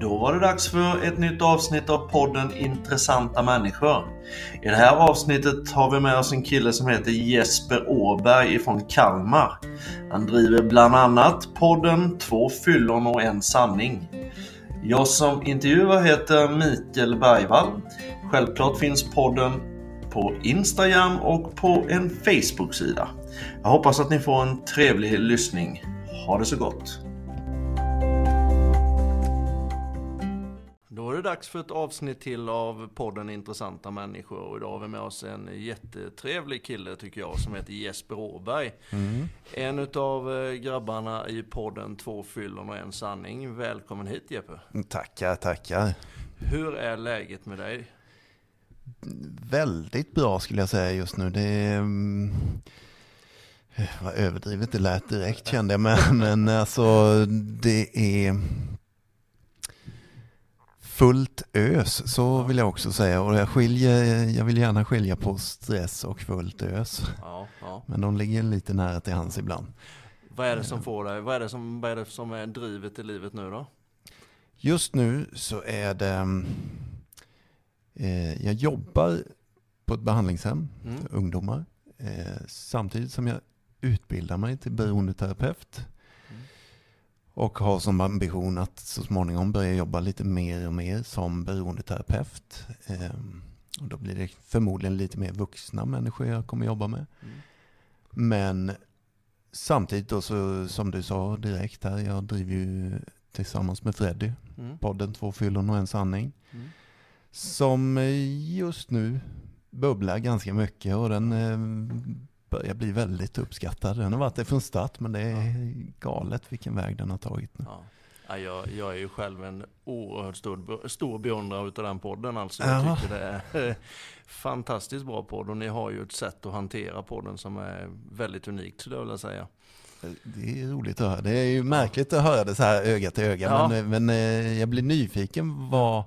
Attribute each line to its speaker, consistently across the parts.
Speaker 1: Då var det dags för ett nytt avsnitt av podden Intressanta människor. I det här avsnittet har vi med oss en kille som heter Jesper Åberg ifrån Kalmar. Han driver bland annat podden Två fyllon och en sanning. Jag som intervjuar heter Mikael Bergvall. Självklart finns podden på Instagram och på en Facebook-sida. Jag hoppas att ni får en trevlig lyssning. Ha det så gott! Det dags för ett avsnitt till av podden Intressanta människor. Och idag har vi med oss en jättetrevlig kille tycker jag som heter Jesper Åberg. Mm. En utav eh, grabbarna i podden Två fyllon och en sanning. Välkommen hit Jeppe.
Speaker 2: Tackar, tackar.
Speaker 1: Hur är läget med dig?
Speaker 2: Väldigt bra skulle jag säga just nu. Det är... Mm, vad överdrivet det lät direkt kände jag, men, men alltså det är fullt ös, så vill jag också säga. Och jag, skiljer, jag vill gärna skilja på stress och fullt ös. Ja, ja. Men de ligger lite nära till hands ibland.
Speaker 1: Vad är det som får dig, vad är det som, vad är, det som är drivet i livet nu då?
Speaker 2: Just nu så är det, eh, jag jobbar på ett behandlingshem mm. för ungdomar. Eh, samtidigt som jag utbildar mig till beroendeterapeut. Och har som ambition att så småningom börja jobba lite mer och mer som beroendeterapeut. Ehm, och då blir det förmodligen lite mer vuxna människor jag kommer jobba med. Mm. Men samtidigt då så, som du sa direkt här, jag driver ju tillsammans med Freddy mm. podden Två fyllon och en sanning. Mm. Som just nu bubblar ganska mycket och den ehm, börjar bli väldigt uppskattad. Den har varit det från start men det är galet vilken väg den har tagit nu. Ja.
Speaker 1: Ja, jag, jag, är ju själv en oerhört stor, stor beundrare utav den podden. Alltså. Jag ja. tycker det är fantastiskt bra podd och ni har ju ett sätt att hantera podden som är väldigt unikt skulle jag vilja säga.
Speaker 2: Det är roligt att höra. Det är ju märkligt att höra det så här öga till öga. Ja. Men, men eh, jag blir nyfiken vad...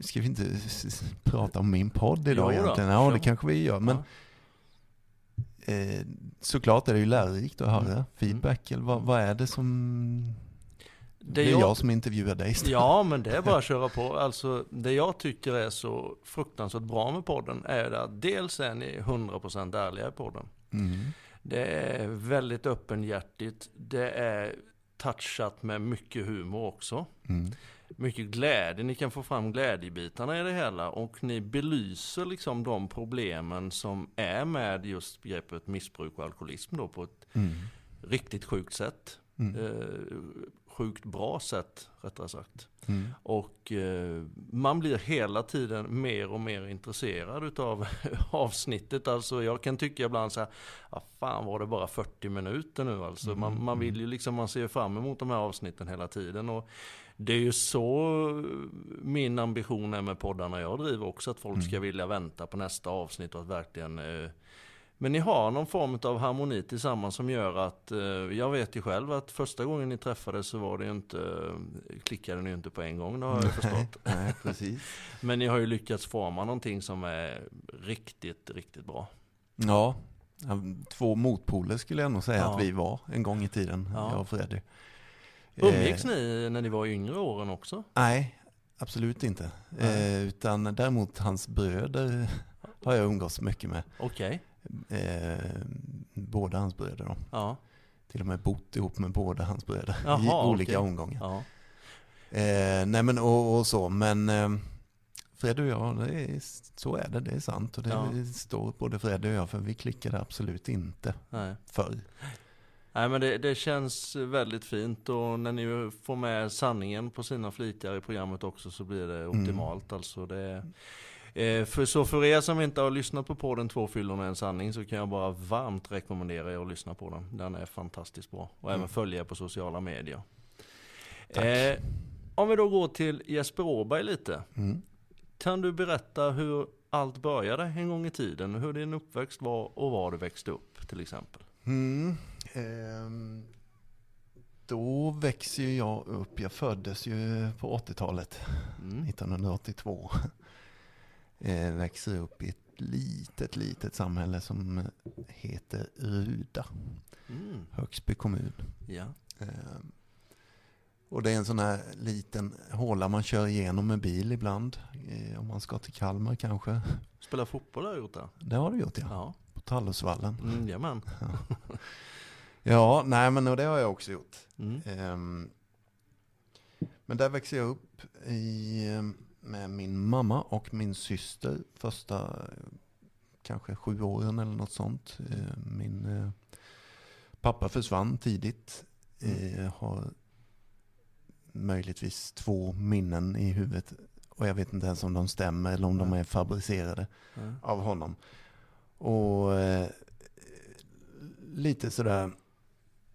Speaker 2: Ska vi inte prata om min podd idag jo, egentligen? Ja, det kanske vi gör. Men eh, såklart är det ju lärorikt att höra mm. feedback. Eller vad, vad, är det som... Det, det är jag, jag, som intervjuar dig.
Speaker 1: Ja, men det är bara att köra på. Alltså, det jag tycker är så fruktansvärt bra med podden är att dels är ni 100% ärliga i podden. Mm. Det är väldigt öppenhjärtigt. Det är touchat med mycket humor också. Mm mycket glädje. Ni kan få fram glädjebitarna i det hela och ni belyser liksom de problemen som är med just begreppet missbruk och alkoholism då på ett mm. riktigt sjukt sätt. Mm. Eh, sjukt bra sätt rättare sagt. Mm. Och eh, man blir hela tiden mer och mer intresserad utav avsnittet. Alltså jag kan tycka ibland så här, ah, fan var det bara 40 minuter nu alltså. Mm. Man, man vill ju liksom, man ser fram emot de här avsnitten hela tiden. Och det är ju så min ambition är med poddarna jag driver också. Att folk ska mm. vilja vänta på nästa avsnitt och att verkligen eh, men ni har någon form av harmoni tillsammans som gör att, eh, jag vet ju själv att första gången ni träffades så var det inte, klickade ni ju inte på en gång, det har jag förstått.
Speaker 2: Nej, precis.
Speaker 1: Men ni har ju lyckats forma någonting som är riktigt, riktigt bra.
Speaker 2: Ja, två motpoler skulle jag nog säga ja. att vi var en gång i tiden, ja. jag och Freddy.
Speaker 1: Umgicks eh, ni när ni var yngre åren också?
Speaker 2: Nej, absolut inte. Eh, utan däremot hans bröder har jag umgåtts mycket med.
Speaker 1: Okej.
Speaker 2: Okay. Eh, båda hans bröder då. Ja. Till och med bott ihop med båda hans bröder Jaha, i olika okay. omgångar. Ja. Eh, nej men och, och så, men eh, Fred och jag, är, så är det, det är sant. Och det ja. står både Fred och jag för, vi klickade absolut inte nej. förr.
Speaker 1: Nej men det, det, känns väldigt fint och när ni får med sanningen på sina flitar i programmet också så blir det mm. optimalt. Mm. Alltså det, eh, för, så för er som inte har lyssnat på podden Två fyllon och en sanning så kan jag bara varmt rekommendera er att lyssna på den. Den är fantastiskt bra. Och mm. även följa er på sociala medier. Eh, om vi då går till Jesper Åberg lite. Mm. Kan du berätta hur allt började en gång i tiden? Hur din uppväxt var och var du växte upp till exempel?
Speaker 2: Mm. Ehm, då växer ju jag upp. Jag föddes ju på 80-talet, mm. 1982. Eh, växer upp i ett litet, litet samhälle som heter Ruda. Mm. Högsby kommun. Ja. Eh, Och det är en sån här liten håla man kör igenom med bil ibland. Eh, om man ska till Kalmar kanske.
Speaker 1: Spela fotboll har jag gjort där.
Speaker 2: Det har du gjort ja.
Speaker 1: Ja,
Speaker 2: På Tallusvallen.
Speaker 1: mm, jajamän.
Speaker 2: Ja, nej men och det har jag också gjort.
Speaker 1: Mm.
Speaker 2: Ehm, men där växte jag upp i, ehm, med min mamma och min syster första kanske sju åren eller något sånt. Eh, Min eh, pappa försvann tidigt. Eh, Har möjligtvis två minnen i huvudet. Och jag vet inte ens om de stämmer eller om de
Speaker 1: Nej.
Speaker 2: är fabricerade
Speaker 1: Ja.
Speaker 2: av honom. Och eh, lite sådär.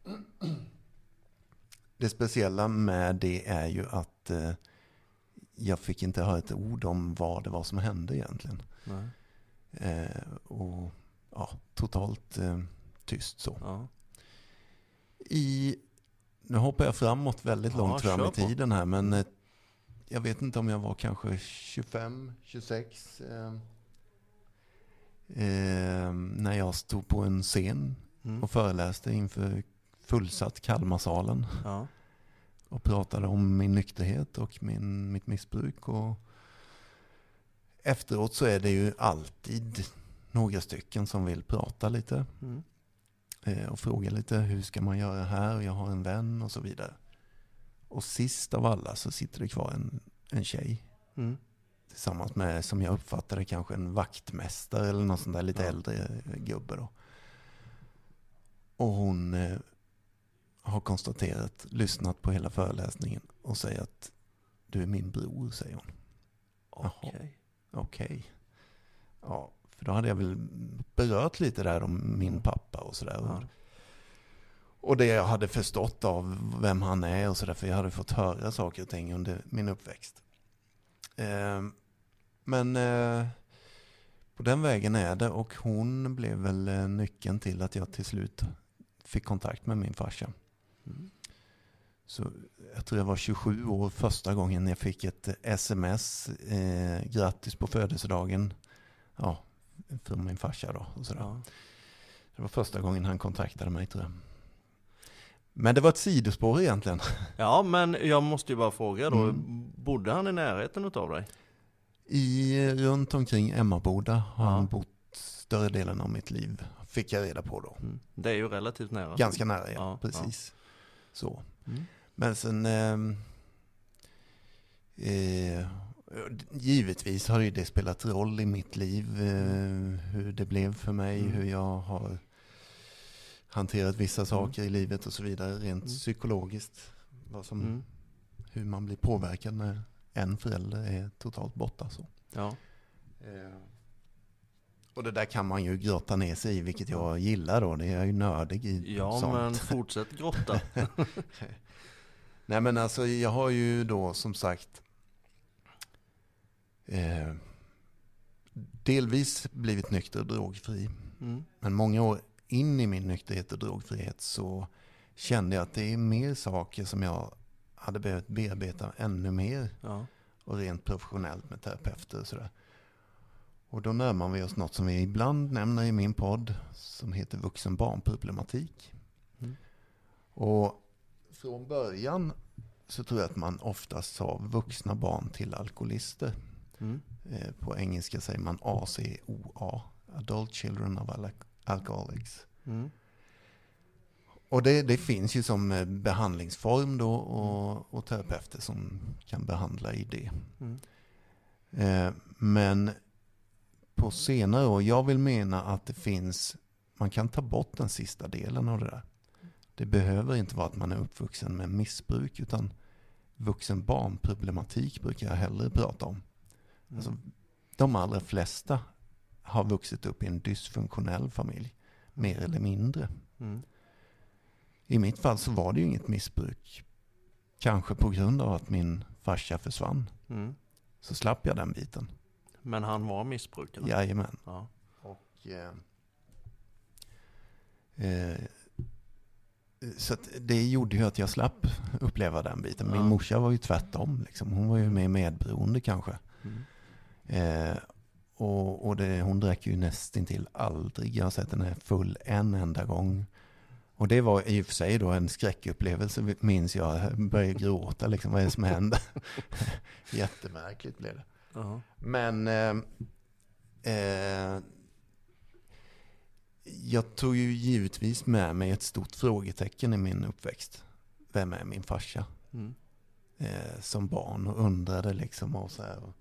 Speaker 2: Det speciella med det är ju att eh, jag fick inte höra ett ord om vad det var som hände egentligen. Eh, och ja, totalt eh, tyst så.
Speaker 1: Ja.
Speaker 2: I, nu hoppar jag framåt väldigt
Speaker 1: Ja,
Speaker 2: långt fram i tiden här men eh, jag vet inte om jag var kanske 25, 26. Eh, eh, när jag stod på en scen
Speaker 1: Mm.
Speaker 2: och föreläste inför fullsatt Kalmarsalen
Speaker 1: Ja.
Speaker 2: och pratade om min nykterhet och min, mitt missbruk. Och efteråt så är det ju alltid några stycken som vill prata lite
Speaker 1: Mm.
Speaker 2: eh, och fråga lite hur ska man göra här och jag har en vän och så vidare. Och sist av alla så sitter det kvar en, en tjej
Speaker 1: Mm.
Speaker 2: tillsammans med, som jag uppfattade kanske en vaktmästare eller någon sån där lite
Speaker 1: Ja.
Speaker 2: äldre gubbe då. Och hon eh, har konstaterat, lyssnat på hela föreläsningen och säger att du är min bror, säger hon.
Speaker 1: Okej.
Speaker 2: Okej. Ja, för då hade jag väl berört lite där om min pappa och sådär.
Speaker 1: Ja.
Speaker 2: Och det jag hade förstått av vem han är och sådär, för jag hade fått höra saker och ting under min uppväxt. Eh, men eh, på den vägen är det och hon blev väl eh, nyckeln till att jag till slut fick kontakt med min farsa.
Speaker 1: Mm.
Speaker 2: Så jag tror jag var 27 år första gången jag fick ett sms, eh, grattis på födelsedagen, ja, från min farsa då. Och sådär.
Speaker 1: Ja.
Speaker 2: Det var första gången han kontaktade mig tror jag. Men det var ett sidospår egentligen.
Speaker 1: ja, men jag måste ju bara fråga då.
Speaker 2: Mm.
Speaker 1: Bodde han i närheten utav dig?
Speaker 2: I, runt omkring Emmaboda har
Speaker 1: Ja.
Speaker 2: han bott större delen av mitt liv. Fick jag reda på då.
Speaker 1: Mm. Det är ju relativt nära.
Speaker 2: Ganska nära, ja.
Speaker 1: Ja,
Speaker 2: precis. Så.
Speaker 1: Mm.
Speaker 2: Men sen... ehm, Eh, givetvis har ju det spelat roll i mitt liv. Eh, hur det blev för mig,
Speaker 1: Mm.
Speaker 2: hur jag har hanterat vissa saker i livet och så vidare. Rent
Speaker 1: Mm.
Speaker 2: psykologiskt. Vad som,
Speaker 1: Mm.
Speaker 2: Hur man blir påverkad när en förälder är totalt borta. Så.
Speaker 1: Ja.
Speaker 2: Och det där kan man ju grotta ner sig i, vilket jag gillar då. Det är jag ju nördig i.
Speaker 1: Ja,
Speaker 2: sånt.
Speaker 1: men fortsätt grotta.
Speaker 2: Nej men alltså jag har ju då som sagt eh, delvis blivit nykter och drogfri.
Speaker 1: Mm.
Speaker 2: Men många år in i min nykterhet och drogfrihet så kände jag att det är mer saker som jag hade behövt bearbeta ännu mer.
Speaker 1: Ja.
Speaker 2: Och rent professionellt med terapeuter och sådär. Och då närmar vi oss något som vi ibland nämner i min podd som heter vuxen barnproblematik.
Speaker 1: Mm.
Speaker 2: Och från början så tror jag att man oftast sa vuxna barn till alkoholister.
Speaker 1: Mm.
Speaker 2: Eh, På engelska säger man ACOA, Adult Children of Al- Alcoholics.
Speaker 1: Mm.
Speaker 2: Och det, det finns ju som eh, behandlingsform då och, och terapeuter som kan behandla i det.
Speaker 1: Mm.
Speaker 2: Eh, Men på senare år, jag vill mena att det finns, man kan ta bort den sista delen av det där. Det behöver inte vara att man är uppvuxen med missbruk utan vuxen barnproblematik brukar jag hellre prata om.
Speaker 1: Mm.
Speaker 2: Alltså, de allra flesta har vuxit upp i en dysfunktionell familj, mer eller mindre.
Speaker 1: Mm.
Speaker 2: I mitt fall så var det ju inget missbruk. Kanske på grund av att min farsa försvann.
Speaker 1: Mm.
Speaker 2: Så slapp jag den biten.
Speaker 1: Men han var missbrukare?
Speaker 2: Jajamän.
Speaker 1: Ja.
Speaker 2: Och, eh, eh, så det gjorde ju att jag slapp uppleva den biten. Min
Speaker 1: Ja.
Speaker 2: morsa var ju tvärtom. Liksom. Hon var ju mer medberoende kanske.
Speaker 1: Mm.
Speaker 2: Eh, och och det, hon drack ju nästintill aldrig. Jag har sett henne full en enda gång. Och det var i och för sig då en skräckupplevelse, minns jag. Jag började gråta, liksom, vad är det som händer? Jättemärkligt blev det.
Speaker 1: Ja.
Speaker 2: Men eh, eh, jag tog ju givetvis med mig ett stort frågetecken i min uppväxt. Vem är min farsa?
Speaker 1: Mm.
Speaker 2: Eh, som barn och undrade liksom och så här. Och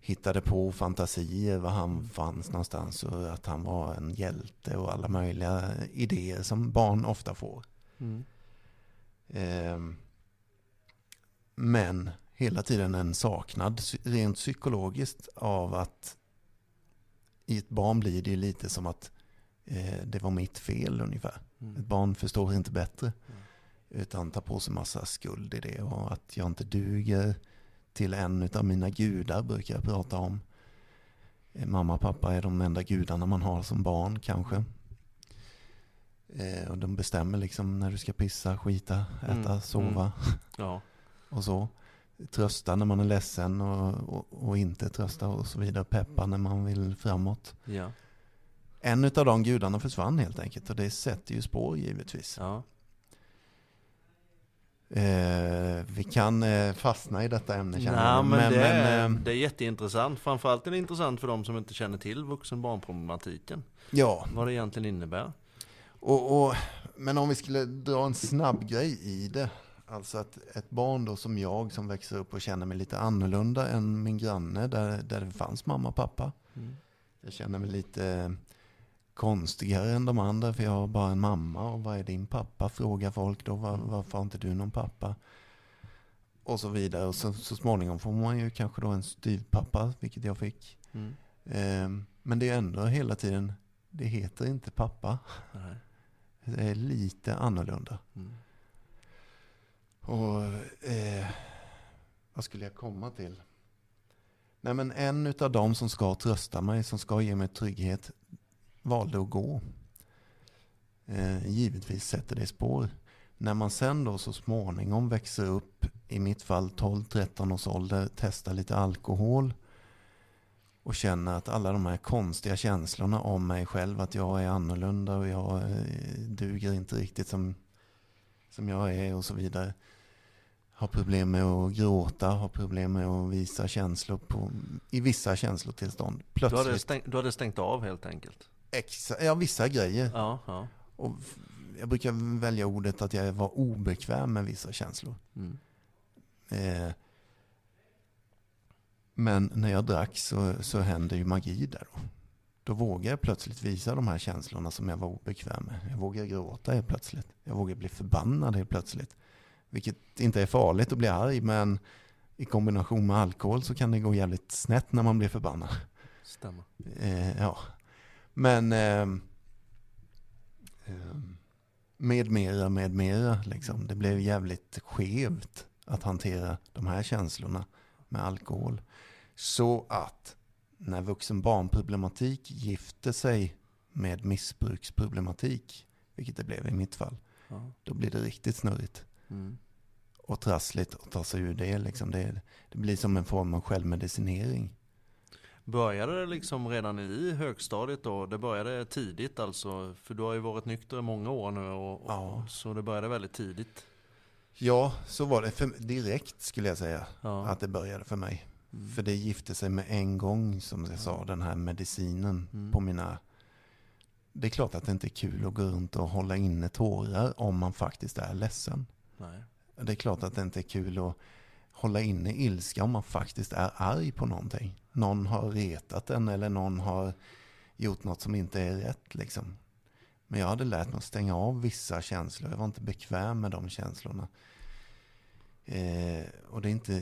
Speaker 2: hittade på fantasier var han fanns någonstans och att han var en hjälte och alla möjliga idéer som barn ofta får.
Speaker 1: Mm.
Speaker 2: Eh, men hela tiden en saknad rent psykologiskt av att i ett barn blir det lite som att eh, det var mitt fel ungefär.
Speaker 1: Mm.
Speaker 2: Ett barn förstår inte bättre.
Speaker 1: Mm.
Speaker 2: Utan tar på sig massa skuld i det. Och att jag inte duger till en av mina gudar brukar jag prata om. Eh, Mamma och pappa är de enda gudarna man har som barn kanske. Eh, och de bestämmer liksom när du ska pissa, skita, äta,
Speaker 1: Mm,
Speaker 2: sova
Speaker 1: Ja.
Speaker 2: och så. Trösta när man är ledsen och, och, och inte trösta och så vidare. Peppa när man vill framåt.
Speaker 1: Ja.
Speaker 2: En av de gudarna försvann helt enkelt och det sätter ju spår givetvis.
Speaker 1: Ja.
Speaker 2: Eh, vi kan eh, fastna i detta ämne känner jag.
Speaker 1: men, det, är,
Speaker 2: eh,
Speaker 1: det är jätteintressant. Framförallt är det intressant för de som inte känner till vuxen-barnproblematiken.
Speaker 2: ja,
Speaker 1: Vad det egentligen innebär.
Speaker 2: och, och, men om vi skulle dra en snabb grej i det. Alltså att ett barn då som jag som växer upp och känner mig lite annorlunda än min granne där, där det fanns mamma och pappa.
Speaker 1: Mm.
Speaker 2: Jag känner mig lite konstigare än de andra för jag har bara en mamma och vad är din pappa? Frågar folk då. Var, varför har inte du någon pappa? Och så vidare. Och så, så småningom får man ju kanske då en styvpappa, vilket jag fick.
Speaker 1: Mm.
Speaker 2: Eh, men det är ändå hela tiden, det heter inte pappa.
Speaker 1: Nej.
Speaker 2: Det är lite annorlunda.
Speaker 1: Mm.
Speaker 2: Och eh, vad skulle jag komma till? Nej men en av dem som ska trösta mig, som ska ge mig trygghet, valde att gå. Eh, givetvis sätter det spår. När man sen då så småningom växer upp, i mitt fall 12-13 års ålder, testar lite alkohol och känner att alla de här konstiga känslorna om mig själv, att jag är annorlunda och jag eh, duger inte riktigt som, som jag är och så vidare. Har problem med att gråta, har problem med att visa känslor på, i vissa känslotillstånd.
Speaker 1: Du, hade
Speaker 2: Plötsligt,
Speaker 1: stängt, du hade stängt av helt enkelt.
Speaker 2: exa, ja vissa grejer.
Speaker 1: Ja, ja.
Speaker 2: Och jag brukar välja ordet att jag var obekväm med vissa känslor.
Speaker 1: Mm.
Speaker 2: Eh, men när jag drack så, så hände ju magi där då. Då vågade jag plötsligt visa de här känslorna som jag var obekväm med. Jag vågade gråta helt plötsligt. Jag vågade bli förbannad helt plötsligt. Vilket inte är farligt att bli arg, men i kombination med alkohol så kan det gå jävligt snett när man blir förbannad.
Speaker 1: Stämmer.
Speaker 2: Eh, ja. Men ehm, med mera, med mera. Liksom. Det blev jävligt skevt att hantera de här känslorna med alkohol. Så att när vuxen barnproblematik gifte sig med missbruksproblematik, vilket det blev i mitt fall,
Speaker 1: Ja.
Speaker 2: då blir det riktigt snurrigt
Speaker 1: Mm.
Speaker 2: Och trassligt att ta sig ur det. Liksom. det. Det blir som en form av självmedicinering.
Speaker 1: Började det liksom redan i högstadiet då? Det började tidigt alltså? För du har ju varit nykter i många år nu och, och,
Speaker 2: Ja.
Speaker 1: så det började väldigt tidigt.
Speaker 2: Ja, så var det för, direkt skulle jag säga.
Speaker 1: Ja.
Speaker 2: att det började för mig.
Speaker 1: Mm.
Speaker 2: För det gifte sig med en gång, som jag sa, den här medicinen
Speaker 1: Mm.
Speaker 2: på mina... Det är klart att det inte är kul att gå runt och hålla inne tårar om man faktiskt är ledsen.
Speaker 1: Nej.
Speaker 2: Det är klart att det inte är kul att hålla inne ilska om man faktiskt är arg på någonting. Någon har retat en eller någon har gjort något som inte är rätt. Liksom. Men jag hade lärt mig att stänga av vissa känslor. Jag var inte bekväm med de känslorna. Eh, och det är inte,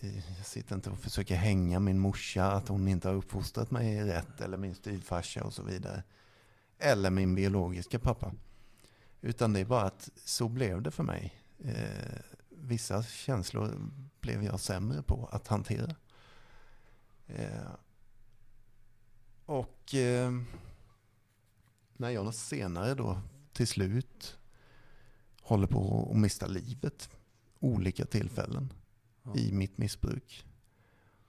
Speaker 2: eh, jag sitter inte och försöker hänga min morsa att hon inte har uppfostrat mig rätt eller min styvfarsa och så vidare. Eller min biologiska pappa. Utan det är bara att så blev det för mig. Eh, vissa känslor blev jag sämre på att hantera. Eh, och eh, när jag senare då till slut håller på att mista livet olika tillfällen
Speaker 1: Ja.
Speaker 2: i mitt missbruk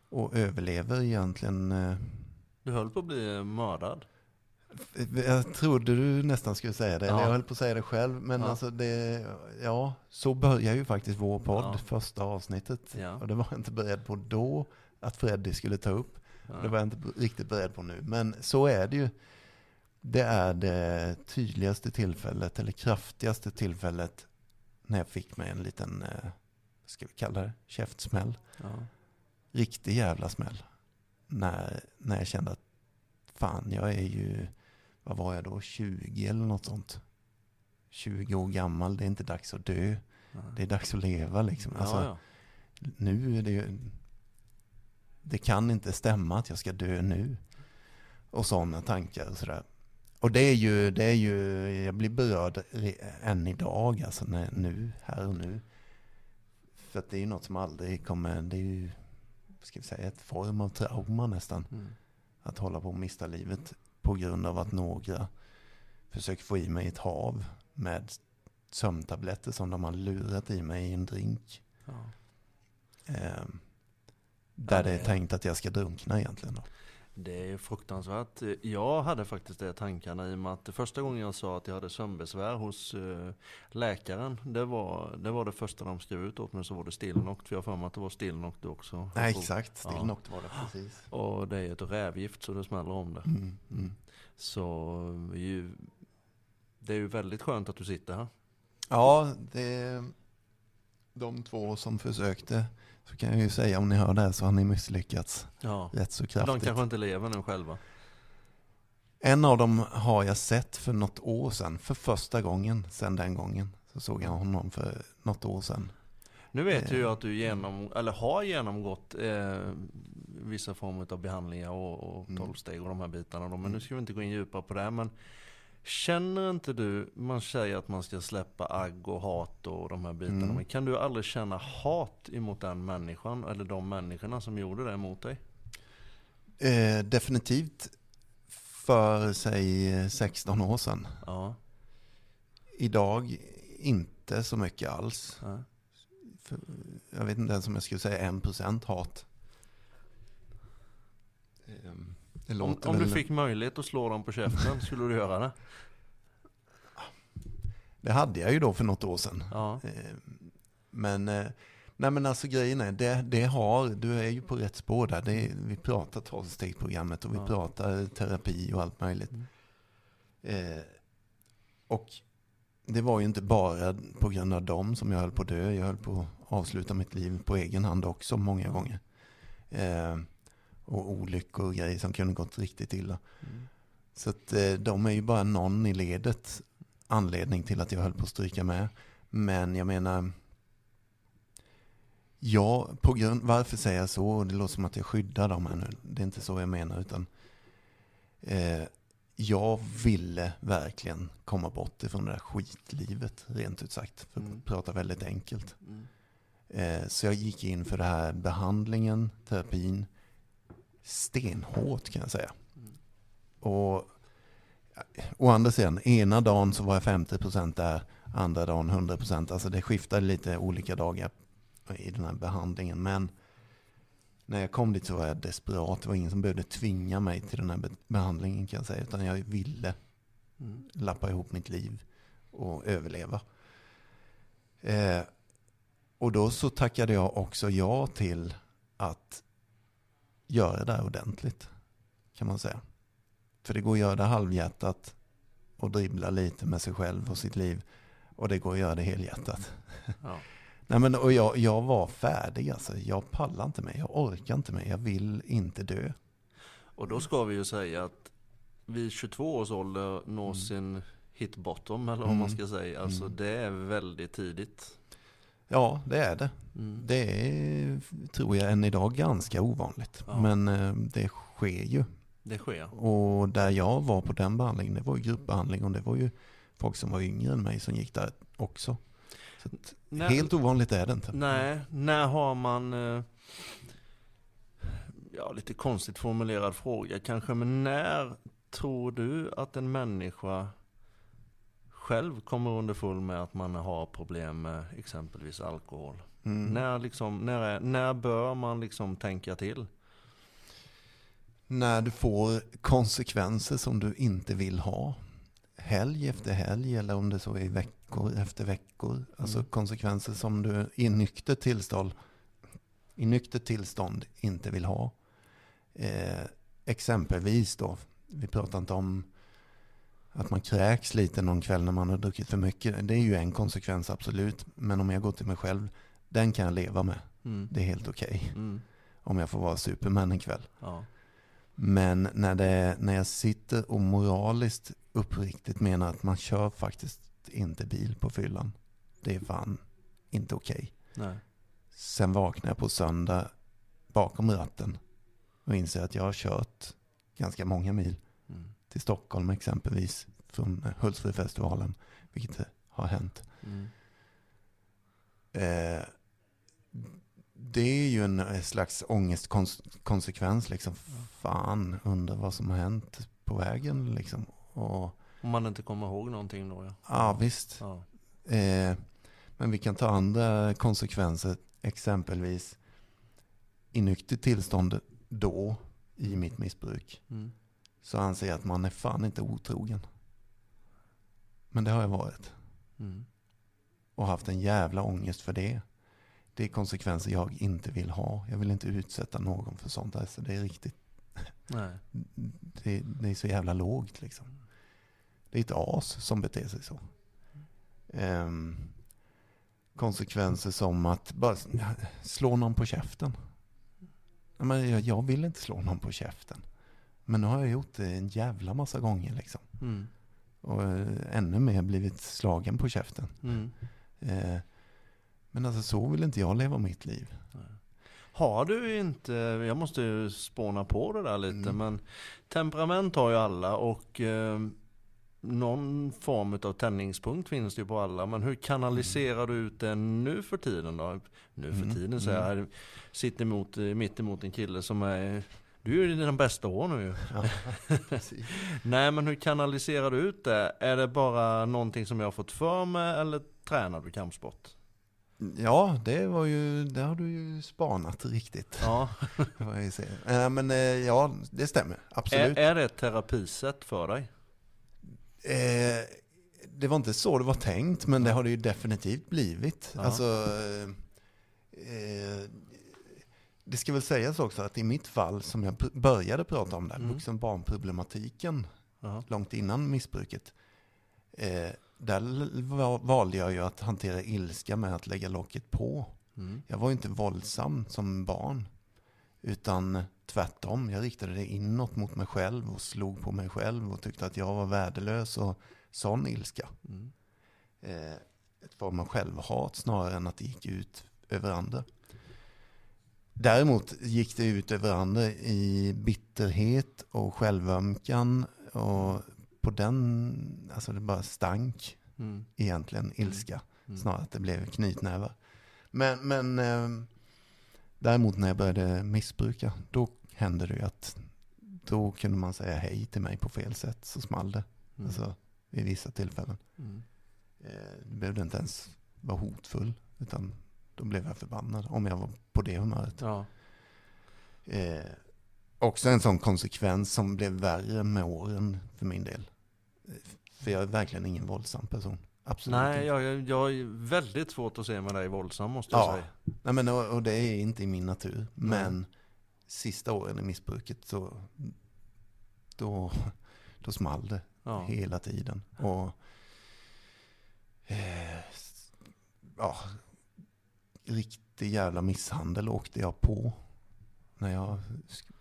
Speaker 2: och överlever egentligen. Eh,
Speaker 1: Du höll på att bli mördad.
Speaker 2: Jag trodde du nästan skulle säga det,
Speaker 1: Ja.
Speaker 2: eller jag höll på att säga det själv. Men
Speaker 1: Ja.
Speaker 2: alltså det, ja, så börjar ju faktiskt vår podd,
Speaker 1: Ja.
Speaker 2: första avsnittet. Och det var jag inte beredd på då, att Freddy skulle ta upp. Det var jag inte riktigt beredd på nu. Men så är det ju. Det är det tydligaste tillfället, eller kraftigaste tillfället, när jag fick mig en liten, eh, vad ska vi kalla det, käftsmäll. Riktig jävla smäll. När, när jag kände att fan, jag är ju, vad var jag då, 20 eller något sånt. 20 år gammal, det är inte dags att dö.
Speaker 1: Ja.
Speaker 2: Det är dags att leva liksom. Alltså,
Speaker 1: ja, ja.
Speaker 2: nu är det ju, det kan inte stämma att jag ska dö nu. Och sådana tankar och sådär. Och det är ju, det är ju, jag blir berörd än idag, alltså när, nu, här och nu. För att det är ju något som aldrig kommer, det är ju, ska vi säga, ett form av trauma nästan.
Speaker 1: Mm.
Speaker 2: Att hålla på att mista livet på grund av att några försöker få i mig ett hav med sömntabletter som de har lurat i mig i en drink.
Speaker 1: Ja.
Speaker 2: Eh, där
Speaker 1: Ja,
Speaker 2: det är tänkt att jag ska drunkna egentligen. Då.
Speaker 1: Det är fruktansvärt. Jag hade faktiskt det tankarna i och med att det första gången jag sa att jag hade sömnbesvär hos eh, läkaren, det var, det var det första de skrev ut åt mig, så var det Stilnoct, för jag har för mig att det var Stilnoct också.
Speaker 2: Nej, exakt.
Speaker 1: Ja.
Speaker 2: Stillnokt var det precis.
Speaker 1: Och det är ett rävgift så det smäller om det.
Speaker 2: Mm, mm.
Speaker 1: Så ju, det är ju väldigt skönt att du sitter här.
Speaker 2: Ja, det de två som försökte, så kan jag ju säga om ni hör det här så har ni misslyckats
Speaker 1: Ja.
Speaker 2: rätt så
Speaker 1: De
Speaker 2: kraftigt.
Speaker 1: kanske inte lever nu själva.
Speaker 2: En av dem har jag sett för något år sedan, för första gången sedan den gången. Så såg jag honom för något år sedan.
Speaker 1: Nu vet
Speaker 2: Eh.
Speaker 1: jag ju att du genom, eller har genomgått eh, vissa former av behandlingar och, och
Speaker 2: Mm.
Speaker 1: tolvsteg och de här bitarna. Då, men nu ska vi inte gå in djupare på det. Men känner inte du, man säger att man ska släppa agg och hat och de här bitarna.
Speaker 2: Mm.
Speaker 1: Men kan du aldrig känna hat emot den människan eller de människorna som gjorde det mot dig?
Speaker 2: Eh, definitivt för, säg 16 år sedan.
Speaker 1: Ja.
Speaker 2: Idag inte så mycket alls.
Speaker 1: ja.
Speaker 2: För, jag vet inte ens om jag skulle säga 1% hat. Det
Speaker 1: Om, om du fick möjlighet att slå dem på käften, skulle du göra det?
Speaker 2: Det hade jag ju då för något år sedan.
Speaker 1: Ja.
Speaker 2: Ehm, Men, eh, nej men alltså grejen är, det, det har, du är ju på rätt spår där. Det vi pratar tolvstegsprogrammet och vi
Speaker 1: Ja.
Speaker 2: pratar terapi och allt möjligt.
Speaker 1: Mm.
Speaker 2: Eh, och det var ju inte bara på grund av dem som jag höll på att dö. Jag höll på att avsluta mitt liv på egen hand också många gånger. Eh, och olyckor och grejer som kunde gått riktigt illa.
Speaker 1: Mm.
Speaker 2: Så att eh, de är ju bara någon i ledet anledning till att jag höll på att stryka med. Men jag menar, ja, på grund, varför säger jag så? Det låter som att jag skyddar dem här nu. Det är inte så jag menar, utan eh, jag ville verkligen komma bort ifrån det där skitlivet, rent ut sagt. För att
Speaker 1: Mm.
Speaker 2: prata väldigt enkelt.
Speaker 1: Mm.
Speaker 2: Eh, så jag gick in för det här behandlingen, terapin, stenhårt kan jag säga. Och å andra sidan, ena dagen så var jag 50% där, andra dagen 100%. Alltså det skiftade lite olika dagar i den här behandlingen. Men när jag kom dit så var jag desperat. Det var ingen som behövde tvinga mig till den här be- behandlingen kan jag säga. Utan jag ville
Speaker 1: Mm.
Speaker 2: lappa ihop mitt liv och överleva. Eh, och då så tackade jag också ja till att göra det här ordentligt. Kan man säga. För det går att göra det halvhjärtat och dribbla lite med sig själv och sitt liv. Och det går att göra det helhjärtat.
Speaker 1: Ja.
Speaker 2: Nej, men, och jag, jag var färdig alltså. Jag pallar inte mer. Jag orkar inte mer. Jag vill inte dö.
Speaker 1: Och då ska vi ju säga att vid 22 års ålder nå
Speaker 2: Mm.
Speaker 1: sin hit bottom eller vad man
Speaker 2: Mm.
Speaker 1: ska säga. Alltså
Speaker 2: Mm.
Speaker 1: det är väldigt tidigt.
Speaker 2: Ja, det är det.
Speaker 1: Mm.
Speaker 2: Det är, tror jag, än idag ganska ovanligt.
Speaker 1: Ja.
Speaker 2: Men eh, det sker ju.
Speaker 1: Det sker.
Speaker 2: Och där jag var på den behandlingen, det var ju gruppbehandling och det var ju folk som var yngre än mig som gick där också. Så
Speaker 1: När,
Speaker 2: helt ovanligt är det inte.
Speaker 1: Nej, när har man... eh, Ja, lite konstigt formulerad fråga kanske, men när tror du att en människa själv kommer underfull med att man har problem med exempelvis alkohol?
Speaker 2: Mm.
Speaker 1: När, liksom, när, är, när bör man liksom tänka till?
Speaker 2: När du får konsekvenser som du inte vill ha. Helg efter helg eller om det så är veckor efter veckor. Alltså
Speaker 1: Mm.
Speaker 2: konsekvenser som du i nykter tillstånd, i nykter tillstånd inte vill ha. Eh, exempelvis då, vi pratar inte om att man kräks lite någon kväll när man har druckit för mycket. Det är ju en konsekvens absolut. Men om jag går till mig själv, den kan jag leva med.
Speaker 1: Mm.
Speaker 2: Det är helt okej.
Speaker 1: Mm.
Speaker 2: Om jag får vara superman en kväll.
Speaker 1: Ja.
Speaker 2: Men när, det, när jag sitter och moraliskt uppriktigt menar att man kör faktiskt inte bil på fyllan. Det är fan inte okej.
Speaker 1: Nej.
Speaker 2: Sen vaknar jag på söndag bakom ratten och inser att jag har kört ganska många mil. Till Stockholm exempelvis från Hultsfredfestivalen, vilket har hänt.
Speaker 1: Mm.
Speaker 2: Eh, det är ju en slags ångestkonsekvens. Liksom. Fan, undrar vad som har hänt på vägen. Liksom. Och,
Speaker 1: Om man inte kommer ihåg någonting då ja.
Speaker 2: ja, visst.
Speaker 1: Ja.
Speaker 2: Eh, men vi kan ta andra konsekvenser. Exempelvis i nyktert tillstånd då, i mitt missbruk,
Speaker 1: Mm.
Speaker 2: Så anser jag att man är fan inte otrogen. Men det har jag varit.
Speaker 1: Mm.
Speaker 2: och haft en jävla ångest för det. Det är konsekvenser jag inte vill ha. Jag vill inte utsätta någon för sånt. Alltså det är riktigt,
Speaker 1: Nej.
Speaker 2: det, det är så jävla lågt liksom. Det är ett as som beter sig så. Ehm, konsekvenser som att bara slå någon på käften. Men jag, jag vill inte slå någon på käften. Men nu har jag gjort det en jävla massa gånger liksom.
Speaker 1: Mm.
Speaker 2: Och eh, ännu mer blivit slagen på käften.
Speaker 1: Mm.
Speaker 2: Eh, men alltså så vill inte jag leva mitt liv.
Speaker 1: Har du inte, jag måste ju spåna på det där lite,
Speaker 2: Mm.
Speaker 1: men temperament har ju alla och eh, någon form av tändningspunkt finns det ju på alla. Men hur kanaliserar du ut det nu för tiden då? Nu för
Speaker 2: Mm,
Speaker 1: tiden säger jag, sitter emot, eh, mitt emot en kille som är du är ju dina bästa år nu.
Speaker 2: Ja.
Speaker 1: Nej men hur kanaliserar du ut det? Är det bara någonting som jag har fått för mig eller tränar du kampsport?
Speaker 2: ja, det var ju, det har du ju spanat riktigt.
Speaker 1: Ja.
Speaker 2: Vad jag säger. Eh, Men eh, ja, det stämmer.
Speaker 1: är,
Speaker 2: Absolut.
Speaker 1: är det ett terapisätt för dig?
Speaker 2: Eh, det var inte så det var tänkt, men det har det ju definitivt blivit.
Speaker 1: Ja.
Speaker 2: Alltså, eh, eh, det ska väl sägas också att i mitt fall, som jag började prata om där,
Speaker 1: Mm.
Speaker 2: vuxen-barnproblematiken,
Speaker 1: Ja.
Speaker 2: långt innan missbruket. Eh, där valde jag ju att hantera ilska med att lägga locket på.
Speaker 1: Mm.
Speaker 2: Jag var ju inte våldsam som barn. Utan tvärtom, jag riktade det inåt mot mig själv och slog på mig själv och tyckte att jag var värdelös och sån ilska.
Speaker 1: Mm.
Speaker 2: Eh, ett form av självhat snarare än att det gick ut över andra. Däremot gick det ut över andra i bitterhet och självömkan och på den, alltså det bara stank
Speaker 1: Mm.
Speaker 2: egentligen, ilska.
Speaker 1: Mm.
Speaker 2: Snarare att det blev knytnävar. Men, men eh, däremot när jag började missbruka, då hände det ju att då kunde man säga hej till mig på fel sätt, så small det.
Speaker 1: Mm.
Speaker 2: Alltså vid vissa tillfällen.
Speaker 1: Mm.
Speaker 2: Eh, det behövde inte ens vara hotfull, utan då blev jag förbannad om jag var på det humöret.
Speaker 1: Ja.
Speaker 2: Eh, också en sån konsekvens som blev värre med åren för min del. Eh, För jag är verkligen ingen våldsam person. Absolut
Speaker 1: Nej,
Speaker 2: inte.
Speaker 1: jag, jag, har väldigt svårt att se med dig våldsam måste jag
Speaker 2: Ja.
Speaker 1: säga.
Speaker 2: Nej, men, och, och det är inte i min natur.
Speaker 1: Nej.
Speaker 2: Men sista åren i missbruket så då, då small det
Speaker 1: Ja.
Speaker 2: hela tiden. Och eh, ja, riktig jävla misshandel åkte jag på. När jag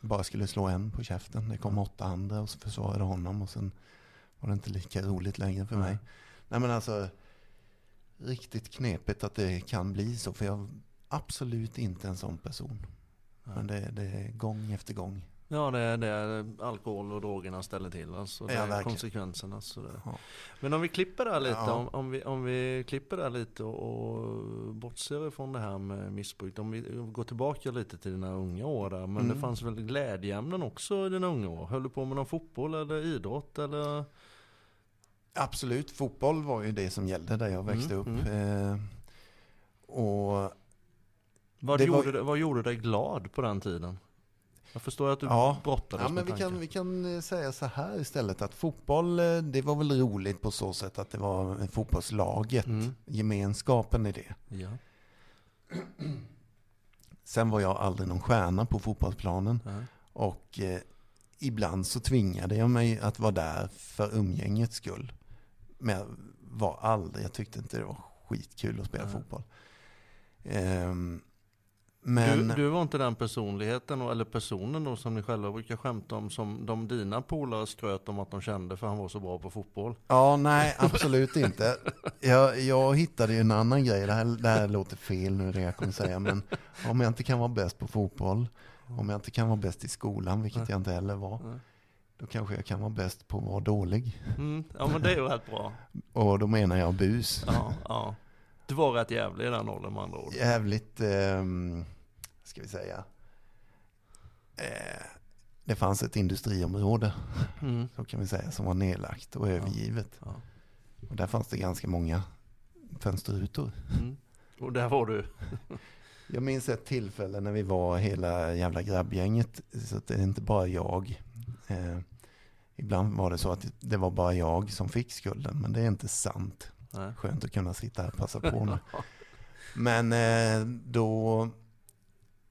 Speaker 2: bara skulle slå en på käften. Det kom åtta andra och så försvarade honom och sen var det inte lika roligt längre för mig.
Speaker 1: Nej
Speaker 2: men alltså, riktigt knepigt att det kan bli så. För jag är absolut inte en sån person. Men det, det är gång efter gång.
Speaker 1: Ja, det är det alkohol och drogerna ställer till. Alltså, det
Speaker 2: Ja,
Speaker 1: är
Speaker 2: verkligen.
Speaker 1: konsekvenserna. Så det.
Speaker 2: Ja.
Speaker 1: Men om vi klipper där lite,
Speaker 2: Ja.
Speaker 1: om, om, vi, om vi klipper där lite och, och bortser ifrån det här med missbruk. Om vi går tillbaka lite till dina unga år där. Men
Speaker 2: Mm.
Speaker 1: det fanns väl glädjeämnen också i dina unga år? Höll du på med någon fotboll eller idrott eller?
Speaker 2: Absolut, fotboll var ju det som gällde där jag växte
Speaker 1: Mm,
Speaker 2: upp. Eh, och
Speaker 1: Vad,
Speaker 2: var-
Speaker 1: gjorde, det- vad gjorde dig glad på den tiden? Jag förstår att du
Speaker 2: Ja.
Speaker 1: brottades
Speaker 2: Ja, men
Speaker 1: med
Speaker 2: vi
Speaker 1: tanken.
Speaker 2: kan, vi kan eh, säga så här istället att fotboll, eh, det var väl roligt på så sätt att det var fotbollslaget,
Speaker 1: Mm.
Speaker 2: gemenskapen i det.
Speaker 1: Ja.
Speaker 2: Sen var jag aldrig någon stjärna på fotbollsplanen
Speaker 1: Ja.
Speaker 2: och eh, ibland så tvingade jag mig att vara där för umgängets skull. Men jag var aldrig, jag tyckte inte det var skitkul att spela
Speaker 1: Nej.
Speaker 2: fotboll. Ehm, men
Speaker 1: Du, du var inte den personligheten, eller personen då, som ni själva brukar skämta om, som de dina polare skröt om att de kände för han var så bra på fotboll.
Speaker 2: Ja, nej, absolut inte. Jag, jag hittade ju en annan grej. Det här, det här låter fel nu det jag kommer säga. Men om jag inte kan vara bäst på fotboll, om jag inte kan vara bäst i skolan, vilket jag inte heller var,
Speaker 1: Nej.
Speaker 2: då kanske jag kan vara bäst på att vara dålig.
Speaker 1: Mm, ja men det är ju rätt bra.
Speaker 2: Och då menar jag bus.
Speaker 1: Ja, ja. Du var rätt jävlig i den åldern med andra ord.
Speaker 2: Jävligt, ehm, ska vi säga, eh, det fanns ett industriområde,
Speaker 1: Mm.
Speaker 2: så kan vi säga, som var nedlagt och övergivet.
Speaker 1: Ja.
Speaker 2: Och där fanns det ganska många fönsterrutor.
Speaker 1: Mm. Och där var du.
Speaker 2: Jag minns ett tillfälle när vi var hela jävla grabbgänget. Så att det är inte bara jag. Eh, ibland var det så att det var bara jag som fick skulden. Men det är inte sant.
Speaker 1: Nej.
Speaker 2: Skönt att kunna sitta här och passa på nu. Men eh, då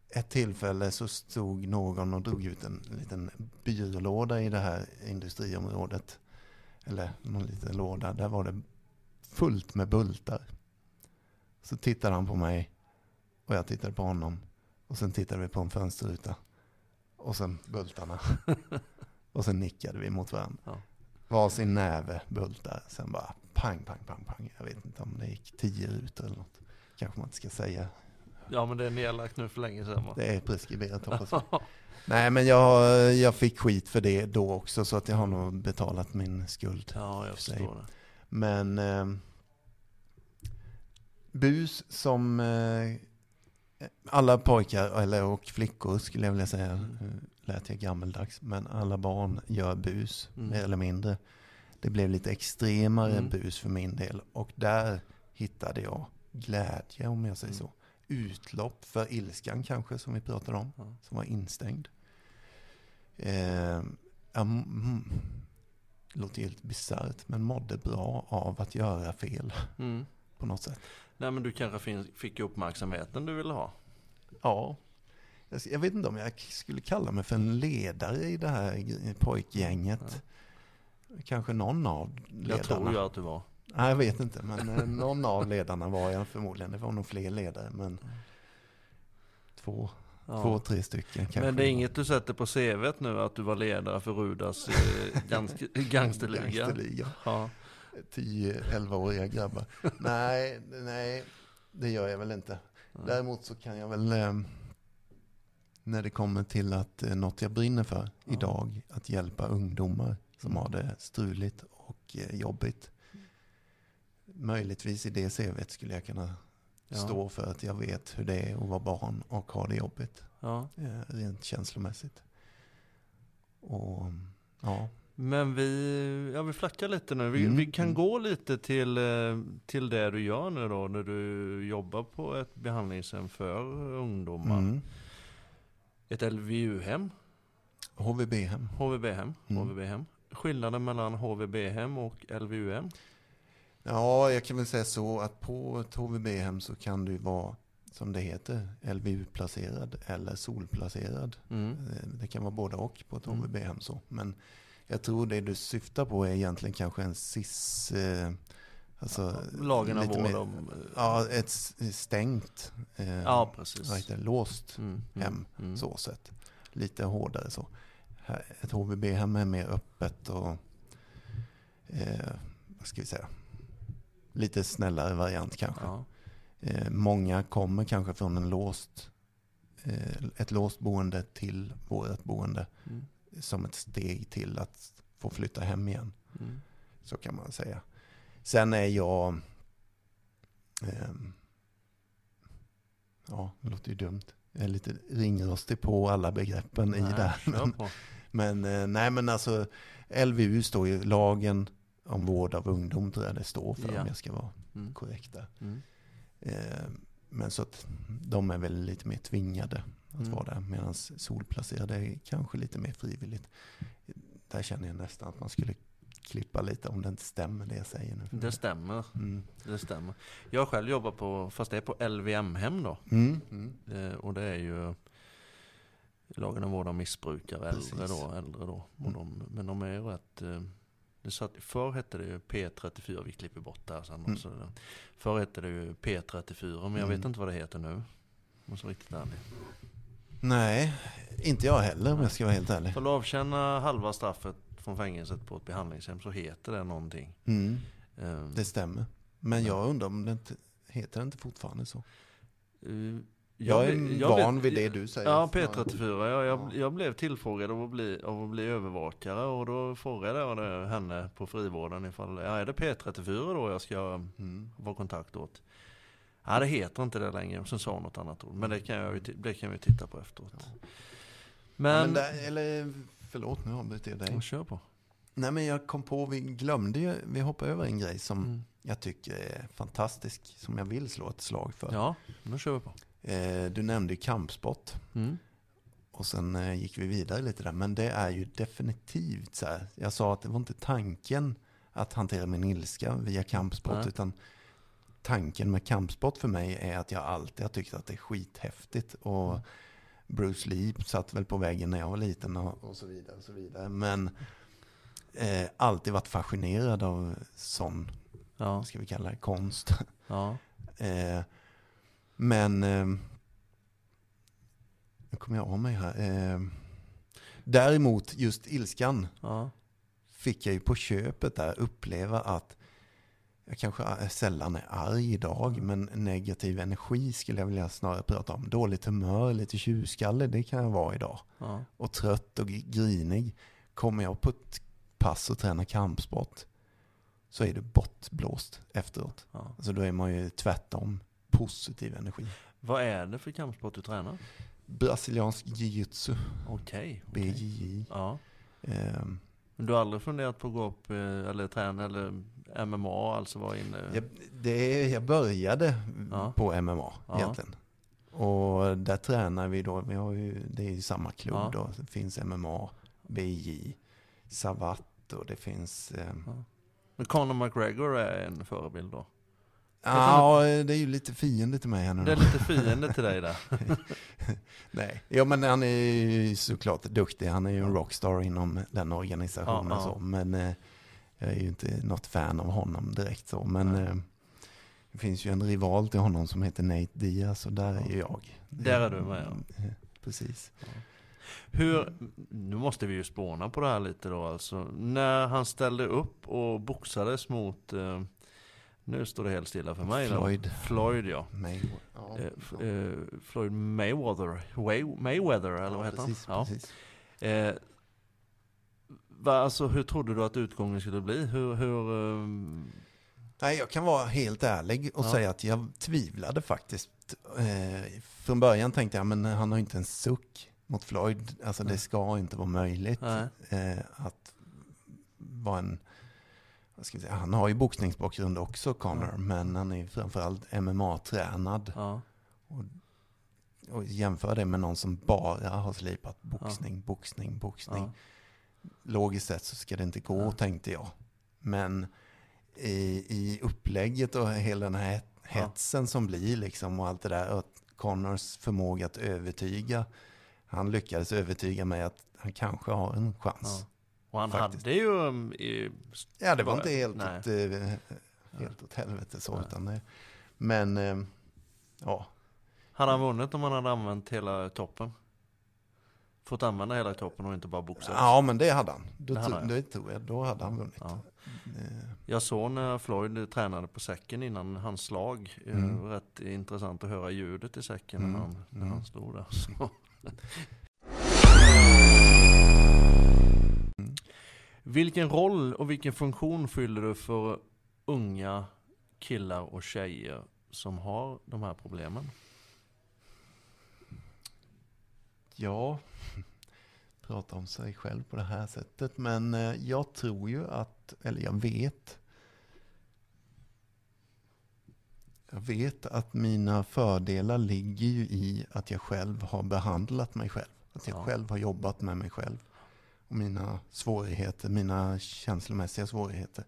Speaker 2: ett tillfälle så stod någon och drog ut en liten byrålåda i det här industriområdet. Eller någon liten låda. Där var det fullt med bultar. Så tittade han på mig och jag tittade på honom. Och sen tittade vi på en fönsterruta. Och sen bultarna. och sen nickade vi mot varandra.
Speaker 1: Ja.
Speaker 2: Varsin näve bultar. Sen bara pang, pang, pang, pang. Jag vet inte om det gick tio rutor eller något. Kanske man inte ska säga.
Speaker 1: Ja men det är nedlagt nu för länge sedan va?
Speaker 2: Det är preskriberat hoppas jag. Nej men jag, jag fick skit för det då också. Så att jag har nog betalat min skuld.
Speaker 1: Ja, jag förstår det.
Speaker 2: Men eh, bus som eh, alla pojkar eller, och flickor skulle jag vilja säga.
Speaker 1: Mm.
Speaker 2: Mm. Lät jag gammeldags. Men alla barn gör bus
Speaker 1: Mm.
Speaker 2: mer eller mindre. Det blev lite extremare
Speaker 1: Mm.
Speaker 2: bus för min del. Och där hittade jag glädje om jag säger
Speaker 1: Mm.
Speaker 2: så. Utlopp för ilskan kanske som vi pratade om.
Speaker 1: Ja.
Speaker 2: Som var instängd. Eh, jag mm, det låter helt bisarrt, men mådde bra av att göra fel
Speaker 1: Mm.
Speaker 2: på något sätt.
Speaker 1: Nej men du kanske fick uppmärksamheten du ville ha.
Speaker 2: Ja, jag, vet inte om jag skulle kalla mig för en ledare i det här pojkgänget. Kanske någon av ledarna.
Speaker 1: Jag tror ju att du var.
Speaker 2: Nej, jag vet inte, men eh, någon av ledarna var jag förmodligen. Det var nog fler ledare, men två,
Speaker 1: Ja.
Speaker 2: två tre stycken kanske.
Speaker 1: Men det är inget du sätter på CVt nu att du var ledare för Rudas eh, gangst- gangsterliga?
Speaker 2: Gangsterliga.
Speaker 1: Ja.
Speaker 2: 10-11-åriga grabbar. nej, nej, det gör jag väl inte. Däremot så kan jag väl, eh, när det kommer till att något jag brinner för
Speaker 1: Ja.
Speaker 2: idag, att hjälpa ungdomar som har det struligt och eh, jobbigt. Möjligtvis i det CVt skulle jag kunna
Speaker 1: Ja.
Speaker 2: stå för att jag vet hur det är att vara barn och ha det jobbigt,
Speaker 1: Ja.
Speaker 2: eh, rent känslomässigt. Och ja,
Speaker 1: Men vi, ja, vi flackar lite nu. Vi,
Speaker 2: Mm,
Speaker 1: vi kan
Speaker 2: mm.
Speaker 1: gå lite till, eh, till det du gör nu då, när du jobbar på ett behandlingshem för ungdomar.
Speaker 2: mm.
Speaker 1: Ett LVU-hem,
Speaker 2: HVB-hem.
Speaker 1: HVB-hem,
Speaker 2: Mm.
Speaker 1: HVB-hem. Skillnaden mellan HVB-hem och LVU-hem?
Speaker 2: Ja, jag kan väl säga så att på ett HVB-hem så kan du vara, som det heter, LVU-placerad eller solplacerad.
Speaker 1: Mm.
Speaker 2: Eh, Det kan vara både och på ett
Speaker 1: Mm.
Speaker 2: HVB-hem så. Men jag tror det du syftar på är egentligen kanske en SIS, eh, alltså
Speaker 1: Lagen om
Speaker 2: lite
Speaker 1: vård om...
Speaker 2: Ja, ett stängt, eh,
Speaker 1: Ja, precis.
Speaker 2: heter låst
Speaker 1: Mm, mm,
Speaker 2: hem
Speaker 1: mm.
Speaker 2: så sett. Lite hårdare så. Ett HVB-hem är mer öppet och eh, vad ska vi säga, lite snällare variant kanske.
Speaker 1: Ja.
Speaker 2: Eh, många kommer kanske från en låst, eh, ett låst boende till vårt boende
Speaker 1: Mm,
Speaker 2: som ett steg till att få flytta hem igen.
Speaker 1: mm.
Speaker 2: Så kan man säga. Sen är jag, ehm, ja det låter ju dumt. Jag är lite ringrostig på alla begreppen i
Speaker 1: Nej,
Speaker 2: det här. Men. Men eh, nej men alltså LVU står ju, lagen om vård av ungdom tror jag det står för
Speaker 1: Ja.
Speaker 2: om jag ska vara
Speaker 1: Mm,
Speaker 2: korrekt där.
Speaker 1: mm.
Speaker 2: Eh, Men så att de är väl lite mer tvingade att
Speaker 1: Mm.
Speaker 2: vara där. Medan solplacerade är kanske lite mer frivilligt. Där känner jag nästan att man skulle klippa lite om det inte stämmer det jag säger nu.
Speaker 1: Det stämmer.
Speaker 2: Mm.
Speaker 1: Det stämmer. Jag själv jobbat på, fast det är på LVM-hem då.
Speaker 2: Mm. Mm.
Speaker 1: Eh, och det är ju lagen om vård av missbrukare, äldre då. Äldre då.
Speaker 2: Mm.
Speaker 1: de, men de är ju rätt... Eh, det satt, förr hette det ju P34, vi klipper bort det här sen
Speaker 2: Mm.
Speaker 1: också. Förr hette det ju P34, men jag
Speaker 2: Mm.
Speaker 1: vet inte vad det heter nu. Om jag riktigt ärlig.
Speaker 2: Nej, inte jag heller om jag ska vara helt ärlig.
Speaker 1: För att avtjäna halva straffet från fängelset på ett behandlingshem så heter det någonting.
Speaker 2: Mm.
Speaker 1: Eh,
Speaker 2: Det stämmer. Men jag undrar om det inte heter det inte fortfarande så.
Speaker 1: eh,
Speaker 2: Jag, är
Speaker 1: jag
Speaker 2: van
Speaker 1: blev-
Speaker 2: vid det du säger.
Speaker 1: Ja, P34. Jag, jag,
Speaker 2: Ja.
Speaker 1: jag blev tillfrågad av att, bli, av att bli övervakare och då frågade jag henne på frivården ifall, ja är det P34 då jag ska
Speaker 2: Mm.
Speaker 1: vara kontakt åt? Ja, det heter inte det längre. Sen sa hon något annat ord. Men det kan, jag, det kan vi titta på efteråt.
Speaker 2: Ja.
Speaker 1: Men,
Speaker 2: Men där, eller, förlåt nu avbryter jag dig.
Speaker 1: Kör på.
Speaker 2: Nej men jag kom på, vi glömde ju, vi hoppade över en grej som
Speaker 1: Mm.
Speaker 2: jag tycker är fantastisk, som jag vill slå ett slag för.
Speaker 1: Ja, nu kör vi på.
Speaker 2: Eh, du nämnde kampsport.
Speaker 1: Mm.
Speaker 2: Och sen eh, gick vi vidare lite där. Men det är ju definitivt så här. Jag sa att det var inte tanken att hantera min ilska via kampsport.
Speaker 1: Nej.
Speaker 2: Utan tanken med kampsport för mig är att jag alltid har tyckt att det är skithäftigt. Och
Speaker 1: Mm.
Speaker 2: Bruce Lee satt väl på väggen när jag var liten och, och så vidare. Och så vidare. Men eh, alltid varit fascinerad av sån,
Speaker 1: Ja,
Speaker 2: ska vi kalla det, konst.
Speaker 1: ja.
Speaker 2: Eh, men eh, nu kommer jag av mig här. Eh, däremot just ilskan
Speaker 1: ja.
Speaker 2: fick jag ju på köpet där uppleva att jag kanske sällan är arg idag, men negativ energi skulle jag vilja snarare prata om. Dåligt humör, lite tjurskalle, det kan jag vara idag.
Speaker 1: ja.
Speaker 2: Och trött och grinig. Kommer jag på ett pass och tränar kampsport så är det bortblåst efteråt.
Speaker 1: ja.
Speaker 2: Alltså då är man ju tvärtom positiv energi.
Speaker 1: Vad är det för kampsport du tränar?
Speaker 2: Brasiliansk jiu-jitsu,
Speaker 1: Okej. okej.
Speaker 2: BJJ.
Speaker 1: Ja. Men du har aldrig funderat på att gå upp eh, eller träna eller MMA, alltså vara inne?
Speaker 2: jag, det, jag började
Speaker 1: Ja.
Speaker 2: på MMA
Speaker 1: Ja.
Speaker 2: egentligen. Och där tränar vi då, vi har ju, det är ju samma klubb
Speaker 1: Ja.
Speaker 2: då. Det finns MMA, BJJ, Savatt och det finns... ehm,
Speaker 1: Men Conor McGregor är en förebild då?
Speaker 2: Ja, det är ju lite fiende till mig här nu.
Speaker 1: Det är lite fiende till dig där.
Speaker 2: Nej, ja men han är ju såklart duktig. Han är ju en rockstar inom den organisationen.
Speaker 1: Ja, ja.
Speaker 2: Så. Men eh, jag är ju inte något fan av honom direkt så. Men eh, det finns ju en rival till honom som heter Nate Diaz och där är ju jag.
Speaker 1: Där är du med, ja.
Speaker 2: Eh, Precis.
Speaker 1: Hur, nu måste vi ju spåna på det här lite då alltså. När han ställde upp och boxades mot, eh, nu står det helt stilla för mig. då.
Speaker 2: Floyd.
Speaker 1: Floyd ja.
Speaker 2: May, ja,
Speaker 1: Eh, eh, Floyd Mayweather, Way, Mayweather eller vad
Speaker 2: ja,
Speaker 1: heter
Speaker 2: precis,
Speaker 1: han? Ja.
Speaker 2: precis.
Speaker 1: Eh, va, alltså, hur trodde du att utgången skulle bli? Hur, hur, ehm,
Speaker 2: Nej, jag kan vara helt ärlig och säga att jag tvivlade faktiskt. Eh, från början tänkte jag, men han har inte en suck mot Floyd. Alltså det ska inte vara möjligt eh, att vara en... Säga, han har ju boxningsbakgrund också, Connor,
Speaker 1: Ja.
Speaker 2: men han är ju framförallt MMA-tränad.
Speaker 1: ja,
Speaker 2: Och jämför det med någon som bara har slipat boxning, boxning, boxning.
Speaker 1: ja,
Speaker 2: Logiskt sett så ska det inte gå,
Speaker 1: Ja.
Speaker 2: tänkte jag. Men i, i upplägget och hela den här hetsen som blir liksom och allt det där. Och Connors förmåga att övertyga. Han lyckades övertyga mig att han kanske har en chans.
Speaker 1: Ja. Och han
Speaker 2: Faktiskt.
Speaker 1: hade ju... um, i-
Speaker 2: Ja, det var inte helt,
Speaker 1: nej.
Speaker 2: åt, eh, helt åt helvete så. Utan det, men eh, ja,
Speaker 1: Hade han vunnit om han hade använt hela toppen? Fått använda hela toppen och inte bara boxats?
Speaker 2: ja, men det hade han. Då,
Speaker 1: Det hade han.
Speaker 2: det tror jag. Då hade han vunnit.
Speaker 1: Ja.
Speaker 2: Eh,
Speaker 1: Jag såg när Floyd tränade på säcken innan hans slag. Eh,
Speaker 2: Mm.
Speaker 1: Rätt intressant att höra ljudet i säcken
Speaker 2: Mm.
Speaker 1: när, han, när
Speaker 2: Mm.
Speaker 1: han stod där. Så.
Speaker 2: Mm.
Speaker 1: Vilken roll och vilken funktion fyller du för unga killar och tjejer som har de här problemen?
Speaker 2: Ja, prata om sig själv på det här sättet. Men eh, jag tror ju att, eller jag vet, Jag vet att mina fördelar ligger ju i att jag själv har behandlat mig själv. Att jag
Speaker 1: Ja.
Speaker 2: själv har jobbat med mig själv. Och mina svårigheter, mina känslomässiga svårigheter.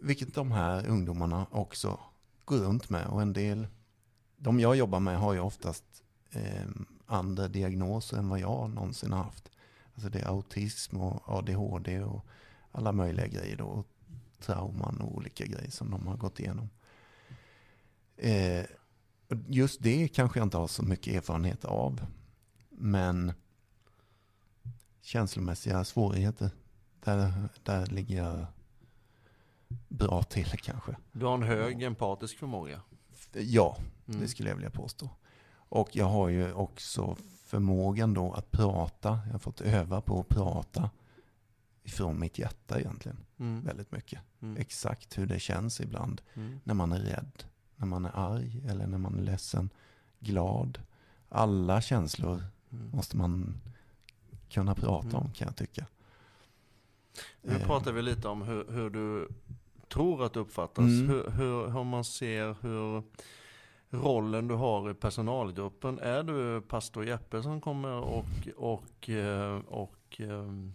Speaker 2: Vilket de här ungdomarna också går runt med. Och en del, de jag jobbar med har ju oftast eh, andra diagnoser än vad jag någonsin har haft. Alltså det är autism och ADHD och alla möjliga grejer då. Och trauman och olika grejer som de har gått igenom. Eh, just det kanske jag inte har så mycket erfarenhet av. Men känslomässiga svårigheter, där, där ligger jag bra till kanske.
Speaker 1: Du har en hög empatisk förmåga.
Speaker 2: Ja,
Speaker 1: Mm.
Speaker 2: det skulle jag vilja påstå. Och jag har ju också förmågan då att prata. Jag har fått öva på att prata ifrån mitt hjärta egentligen.
Speaker 1: Mm.
Speaker 2: Väldigt mycket.
Speaker 1: Mm.
Speaker 2: Exakt hur det känns ibland.
Speaker 1: Mm.
Speaker 2: När man är rädd, när man är arg eller när man är ledsen, glad. Alla känslor
Speaker 1: Mm.
Speaker 2: måste man kunna prata
Speaker 1: Mm.
Speaker 2: om kan jag tycka.
Speaker 1: Nu
Speaker 2: Eh,
Speaker 1: pratar vi lite om hur, hur du tror att du uppfattas.
Speaker 2: Mm.
Speaker 1: Hur, hur, hur man ser hur rollen du har i personalgruppen. Är du pastor Jeppe som kommer och, och, eh, och ehm,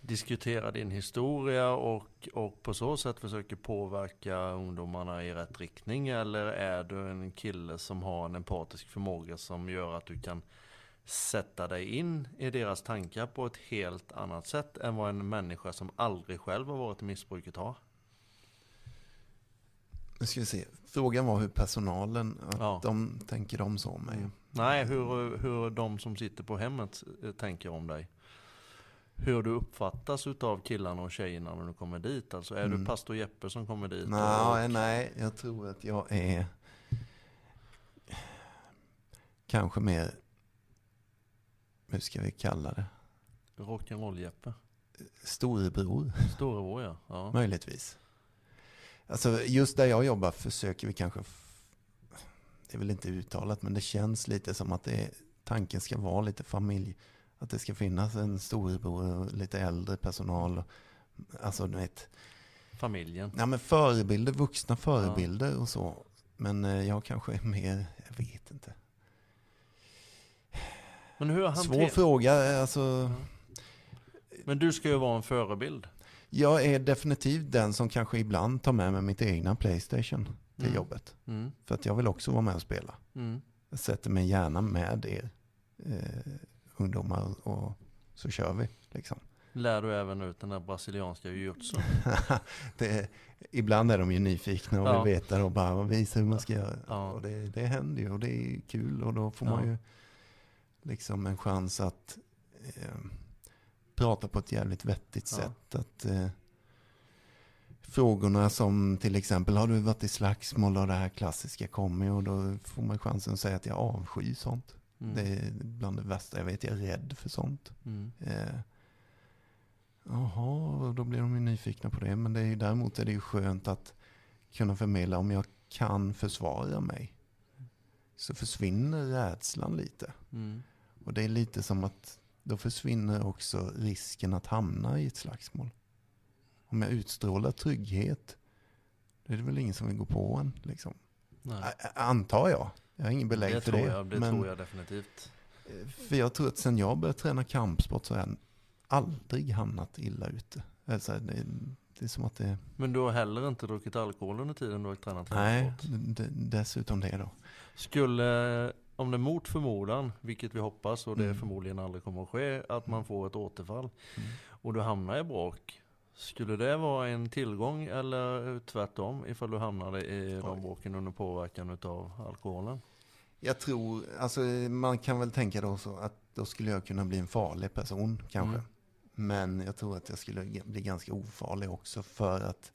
Speaker 1: diskuterar din historia och, och på så sätt försöker påverka ungdomarna i rätt riktning? Eller är du en kille som har en empatisk förmåga som gör att du kan sätta dig in i deras tankar på ett helt annat sätt än vad en människa som aldrig själv har varit i missbruket har.
Speaker 2: Nu ska vi se. Frågan var hur personalen, att
Speaker 1: Ja.
Speaker 2: de tänker de så om mig.
Speaker 1: Nej, hur, hur de som sitter på hemmet eh, tänker om dig. Hur du uppfattas utav killarna och tjejerna när du kommer dit. Alltså är
Speaker 2: Mm.
Speaker 1: du pastor Jeppe som kommer dit?
Speaker 2: Nej, nej, jag tror att jag är kanske mer, hur ska vi kalla det,
Speaker 1: Rock'n'roll-Jeppe?
Speaker 2: storebror
Speaker 1: Storebror ja. ja.
Speaker 2: möjligtvis. Alltså just där jag jobbar försöker vi kanske, det är väl inte uttalat, men det känns lite som att det tanken ska vara lite familj. Att det ska finnas en storebror och lite äldre personal. Alltså du vet,
Speaker 1: Familjen.
Speaker 2: Ja, men förebilder, vuxna förebilder och så. Men eh, jag kanske är mer, jag vet inte.
Speaker 1: Men hur
Speaker 2: Svår
Speaker 1: hanterar...
Speaker 2: fråga. Alltså,
Speaker 1: Men du ska ju vara en förebild.
Speaker 2: jag är definitivt den som kanske ibland tar med mig mitt egna Playstation till
Speaker 1: Mm.
Speaker 2: jobbet.
Speaker 1: Mm.
Speaker 2: För att jag vill också vara med och spela.
Speaker 1: Mm.
Speaker 2: Jag sätter mig gärna med er eh, ungdomar och så kör vi. Liksom.
Speaker 1: Lär du även ut den där brasilianska jujutsu?
Speaker 2: ibland är de ju nyfikna och
Speaker 1: Ja.
Speaker 2: vill veta och bara visa hur man ska göra.
Speaker 1: Ja.
Speaker 2: Och det, det händer ju och det är kul och då får man
Speaker 1: Ja.
Speaker 2: ju liksom en chans att eh, prata på ett jävligt vettigt
Speaker 1: Ja.
Speaker 2: sätt. Att, eh, frågorna som till exempel, har du varit i slagsmål och det här klassiska kommer och då får man chansen att säga att jag avskyr sånt.
Speaker 1: Mm.
Speaker 2: Det är bland det värsta jag vet, jag är rädd för sånt.
Speaker 1: Mm.
Speaker 2: Eh, Jaha, då blir de ju nyfikna på det. Men det är ju, däremot är det ju skönt att kunna förmedla om jag kan försvara mig. Så försvinner rädslan lite.
Speaker 1: Mm.
Speaker 2: Och det är lite som att då försvinner också risken att hamna i ett slagsmål. Om jag utstrålar trygghet, då är det väl ingen som vill gå på en. Liksom.
Speaker 1: Nej.
Speaker 2: Antar jag. Jag har ingen belägg
Speaker 1: Det,
Speaker 2: för
Speaker 1: tror
Speaker 2: det.
Speaker 1: jag, det
Speaker 2: men,
Speaker 1: tror jag definitivt.
Speaker 2: För jag tror att sen jag började träna kampsport så har jag aldrig hamnat illa ute. Alltså, det, det är som att det...
Speaker 1: Men du har heller inte druckit alkohol under tiden du har tränat
Speaker 2: Nej,
Speaker 1: kampsport?
Speaker 2: d- dessutom det då.
Speaker 1: Skulle, om det mot förmodan, vilket vi hoppas och det
Speaker 2: Mm.
Speaker 1: förmodligen aldrig kommer att ske, att man får ett återfall
Speaker 2: Mm.
Speaker 1: och du hamnar i bråk. Skulle det vara en tillgång eller tvärtom ifall du hamnade i de bråken under påverkan av alkoholen?
Speaker 2: Jag tror, alltså man kan väl tänka då så att då skulle jag kunna bli en farlig person kanske.
Speaker 1: Mm.
Speaker 2: Men jag tror att jag skulle bli ganska ofarlig också för att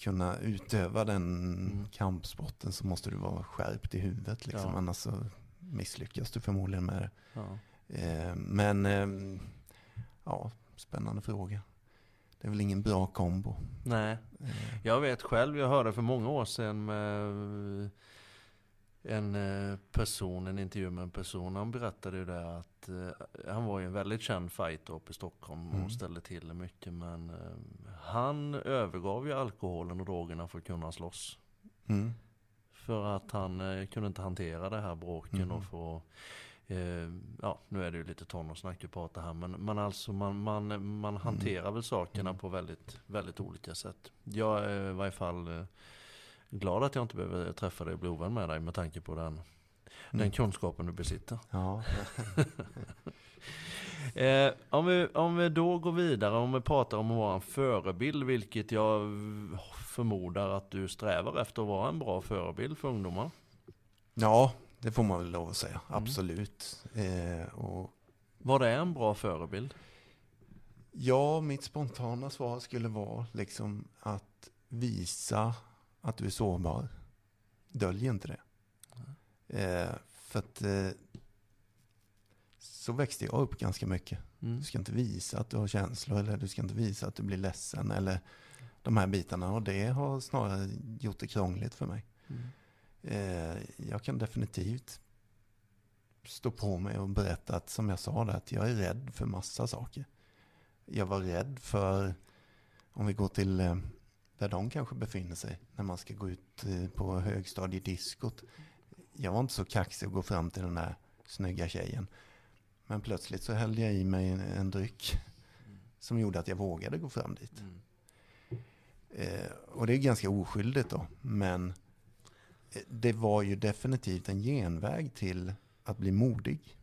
Speaker 2: kunna utöva den
Speaker 1: Mm.
Speaker 2: kampsporten så måste du vara skärpt i huvudet liksom.
Speaker 1: Ja.
Speaker 2: Annars så misslyckas du förmodligen med det.
Speaker 1: Ja.
Speaker 2: Eh, men ehm, ja, spännande fråga. Det är väl ingen bra kombo.
Speaker 1: Nej,
Speaker 2: Eh,
Speaker 1: jag vet själv, jag hörde för många år sedan med en eh, person, en intervju med en person, han berättade ju det att eh, han var ju en väldigt känd fighter uppe i Stockholm och
Speaker 2: Mm.
Speaker 1: ställde till det mycket men eh, han övergav ju alkoholen och drogerna för att kunna slåss.
Speaker 2: Mm.
Speaker 1: För att han eh, kunde inte hantera det här bråken
Speaker 2: Mhm.
Speaker 1: och få eh, Ja, nu är det ju lite tonårssnack vi pratar här men, men alltså man, man, man hanterar väl sakerna
Speaker 2: Mm.
Speaker 1: på väldigt, väldigt olika sätt. Jag är i varje fall eh, glad att jag inte behöver träffa dig och bli ovän med dig med tanke på den, den
Speaker 2: Mm.
Speaker 1: kunskapen du besitter.
Speaker 2: Ja.
Speaker 1: Eh, om, vi, om vi då går vidare, om vi pratar om att vara en förebild, vilket jag förmodar att du strävar efter att vara en bra förebild för ungdomar.
Speaker 2: ja, det får man väl lov att säga.
Speaker 1: Mm.
Speaker 2: Absolut. Eh, och
Speaker 1: Vad är en bra förebild?
Speaker 2: ja, mitt spontana svar skulle vara liksom att visa att du är sårbar. Dölj inte det. Eh, för att eh, så växte jag upp ganska mycket.
Speaker 1: Mm.
Speaker 2: Du ska inte visa att du har känslor eller du ska inte visa att du blir ledsen eller de här bitarna. Och det har snarare gjort det krångligt för mig.
Speaker 1: Mm.
Speaker 2: Eh, jag kan definitivt stå på mig och berätta att, som jag sa, där, att jag är rädd för massa saker. Jag var rädd för, om vi går till eh, där de kanske befinner sig, när man ska gå ut eh, på högstadiediskot. Jag var inte så kaxig att gå fram till den där snygga tjejen. Men plötsligt så hällde jag i mig en, en dryck som gjorde att jag vågade gå fram dit.
Speaker 1: Mm.
Speaker 2: Eh, och det är ganska oskyldigt då. Men eh, det var ju definitivt en genväg till att bli modig.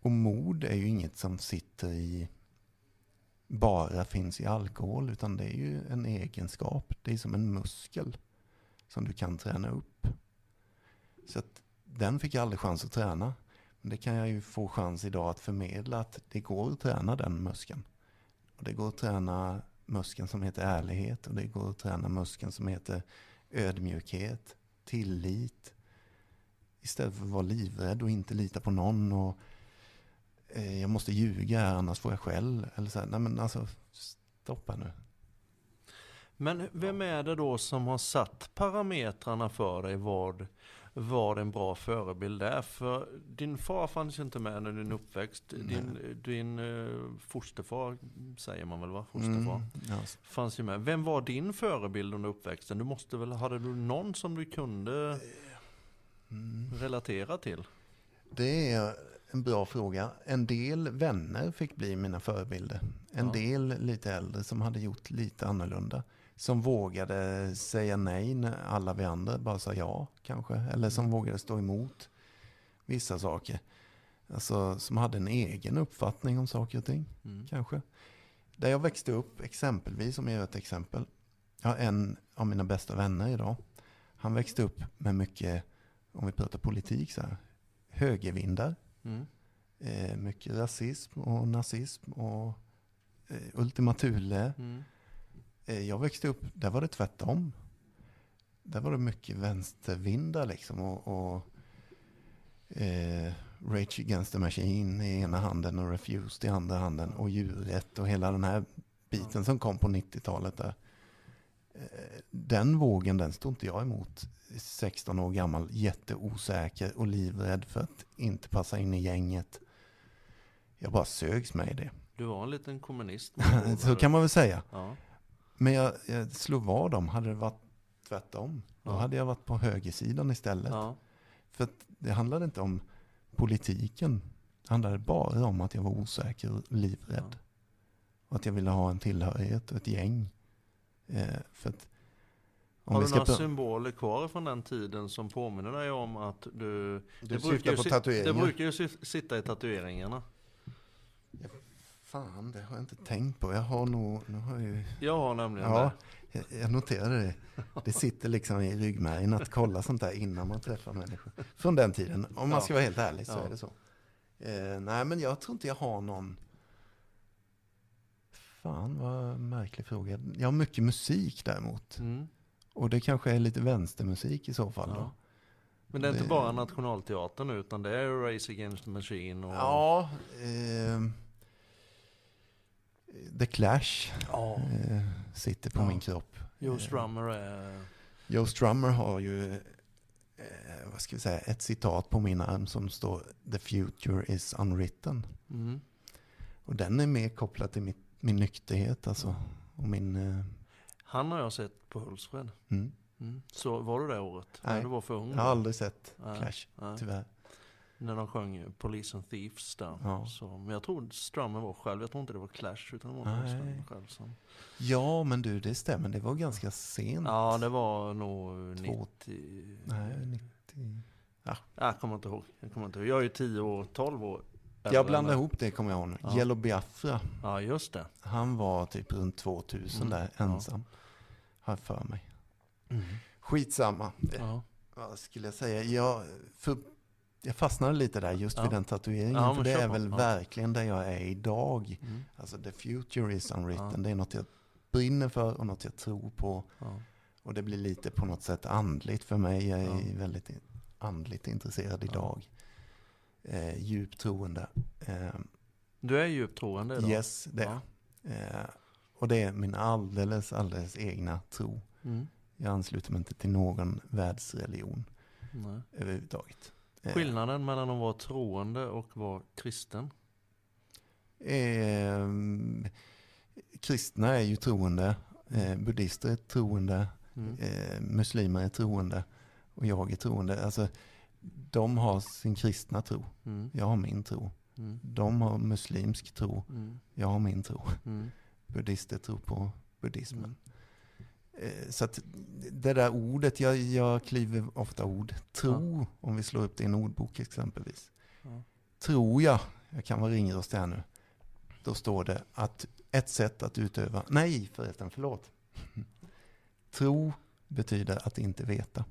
Speaker 2: Och mod är ju inget som sitter i bara finns i alkohol. Utan det är ju en egenskap. Det är som en muskel som du kan träna upp. Så att den fick jag aldrig chans att träna. Men det kan jag ju få chans idag att förmedla att det går att träna den muskeln. Och det går att träna muskeln som heter ärlighet och det går att träna muskeln som heter ödmjukhet, tillit. Istället för att vara livrädd och inte lita på någon och jag måste ljuga annars får jag skäll. Eller så här, nej men alltså stoppa nu.
Speaker 1: Men vem är det då som har satt parametrarna för dig vad, vad en bra förebild är? För din far fanns ju inte med under din uppväxt. Din, din uh, fosterfar, säger man väl va? Fosterfar.
Speaker 2: Mm, ja,
Speaker 1: Fanns ju med. Vem var din förebild under uppväxten? Du måste väl, hade du någon som du kunde
Speaker 2: mm.
Speaker 1: relatera till?
Speaker 2: Det är en bra fråga. En del vänner fick bli mina förebilder. En
Speaker 1: Ja.
Speaker 2: del lite äldre som hade gjort lite annorlunda. Som vågade säga nej när alla vi andra bara sa ja kanske. Eller som vågade stå emot vissa saker. Alltså som hade en egen uppfattning om saker och ting
Speaker 1: Mm.
Speaker 2: kanske. Där jag växte upp, exempelvis, om jag gör ett exempel. Jag har en av mina bästa vänner idag. Han växte upp med mycket, om vi pratar politik, så här, högervindar.
Speaker 1: Mm.
Speaker 2: Eh, mycket rasism och nazism och eh, Ultima Thule.
Speaker 1: Mm.
Speaker 2: Eh, jag växte upp, där var det tvärtom. Där var det mycket vänstervindar liksom. Och, och eh, Rage Against the Machine i ena handen och Refused i andra handen. Och djurrätt och hela den här biten som kom på 90-talet där. Den vågen, den stod inte jag emot. 16 år gammal, jätteosäker och livrädd för att inte passa in i gänget. Jag bara sögs med i det.
Speaker 1: Du var en liten kommunist.
Speaker 2: Så kan man väl säga.
Speaker 1: Ja.
Speaker 2: Men jag, jag slog vad om, hade det varit tvärtom. Då
Speaker 1: Ja.
Speaker 2: hade jag varit på högersidan istället.
Speaker 1: Ja.
Speaker 2: För det handlade inte om politiken. Det handlade bara om att jag var osäker och livrädd. Och att jag ville ha en tillhörighet och ett gäng. Eh, för att
Speaker 1: Har du några
Speaker 2: pra-
Speaker 1: symboler kvar från den tiden som påminner dig om att du...
Speaker 2: Du
Speaker 1: brukar
Speaker 2: syftar på tatueringar?
Speaker 1: Det brukar ju si- sitta i tatueringarna.
Speaker 2: Fan, det har jag inte tänkt på. Jag har nog... Nu har jag ju...
Speaker 1: Jag har nämligen
Speaker 2: Ja,
Speaker 1: det.
Speaker 2: jag, jag noterade det. Det sitter liksom i ryggmärgen att kolla sånt där innan man träffar människor. Från den tiden, om man
Speaker 1: Ja.
Speaker 2: ska vara helt ärlig så
Speaker 1: Ja.
Speaker 2: är det så. Eh, nej, men jag tror inte jag har någon... Fan, vad märklig fråga. Jag har mycket musik däremot.
Speaker 1: Mm.
Speaker 2: Och det kanske är lite vänstermusik i så fall.
Speaker 1: Ja. Men det är inte
Speaker 2: Det-
Speaker 1: bara Nationalteatern utan det är Race Against the Machine och...
Speaker 2: Ja. ehm, The Clash
Speaker 1: Ja.
Speaker 2: eh, sitter på
Speaker 1: Ja.
Speaker 2: min kropp.
Speaker 1: Joe
Speaker 2: Eh,
Speaker 1: Strummer är...
Speaker 2: Joe Strummer har ju, eh, vad ska vi säga, ett citat på min arm som står The future is unwritten.
Speaker 1: Mm.
Speaker 2: Och den är mer kopplad till mitt, min nykterhet alltså. Och min... Eh,
Speaker 1: Han har jag sett på Hultsfred.
Speaker 2: mm.
Speaker 1: Mm. Så var du det året?
Speaker 2: Nej.
Speaker 1: Du var för ung?
Speaker 2: Jag har aldrig sett
Speaker 1: Nej.
Speaker 2: Clash,
Speaker 1: Nej.
Speaker 2: tyvärr.
Speaker 1: När de sjöng Police and Thieves där.
Speaker 2: Ja.
Speaker 1: Så, men jag tror Strummer var själv. Jag tror inte det var Clash utan det var Strummer själv. Som...
Speaker 2: Ja, men du, det stämmer. Det var ganska sent.
Speaker 1: Ja, det var nog
Speaker 2: Två-
Speaker 1: 90...
Speaker 2: Nej, 90...
Speaker 1: Jag kommer inte ihåg. Jag, kommer inte ihåg. jag är ju 10 år, 12 år.
Speaker 2: Jag blandar
Speaker 1: än-
Speaker 2: ihop det, kommer jag ihåg.
Speaker 1: Ja.
Speaker 2: Yellow Biafra,
Speaker 1: Ja, just det.
Speaker 2: han var typ runt 2000
Speaker 1: Mm,
Speaker 2: där,
Speaker 1: ja.
Speaker 2: ensam. Har jag för mig. Skitsamma.
Speaker 1: Ja.
Speaker 2: Vad skulle jag säga? Jag, för, jag fastnade lite där just
Speaker 1: Ja.
Speaker 2: vid den tatueringen.
Speaker 1: Ja,
Speaker 2: för det är väl
Speaker 1: Ja.
Speaker 2: verkligen där jag är idag.
Speaker 1: Mm.
Speaker 2: Alltså the future is unwritten.
Speaker 1: Ja.
Speaker 2: Det är något jag brinner för och något jag tror på.
Speaker 1: Ja.
Speaker 2: Och det blir lite på något sätt andligt för mig. Jag är
Speaker 1: Ja.
Speaker 2: väldigt andligt intresserad
Speaker 1: Ja.
Speaker 2: idag. Eh, djupt troende. Eh,
Speaker 1: Du är djupt troende idag?
Speaker 2: yes, det.
Speaker 1: Ja.
Speaker 2: Eh, och det är min alldeles, alldeles egna tro.
Speaker 1: Mm.
Speaker 2: Jag ansluter mig inte till någon världsreligion
Speaker 1: Nej.
Speaker 2: överhuvudtaget. Eh,
Speaker 1: Skillnaden mellan att vara troende och vara kristen?
Speaker 2: Eh, kristna är ju troende, eh, buddhister är troende,
Speaker 1: Mm.
Speaker 2: eh, muslimer är troende och jag är troende. Alltså, de har sin kristna tro,
Speaker 1: Mm.
Speaker 2: jag har min tro.
Speaker 1: Mm.
Speaker 2: De har muslimsk tro,
Speaker 1: Mm.
Speaker 2: jag har min tro.
Speaker 1: Mm.
Speaker 2: Buddhister tror på buddhismen.
Speaker 1: Mm.
Speaker 2: Eh, Så att det där ordet, jag, jag kliver ofta ord. Tro, om vi slår upp det i en ordbok exempelvis.
Speaker 1: Ja.
Speaker 2: Tror jag, jag kan vara ringrostig här nu. Då står det att ett sätt att utöva, nej förresten, förlåt. Tro betyder att inte veta.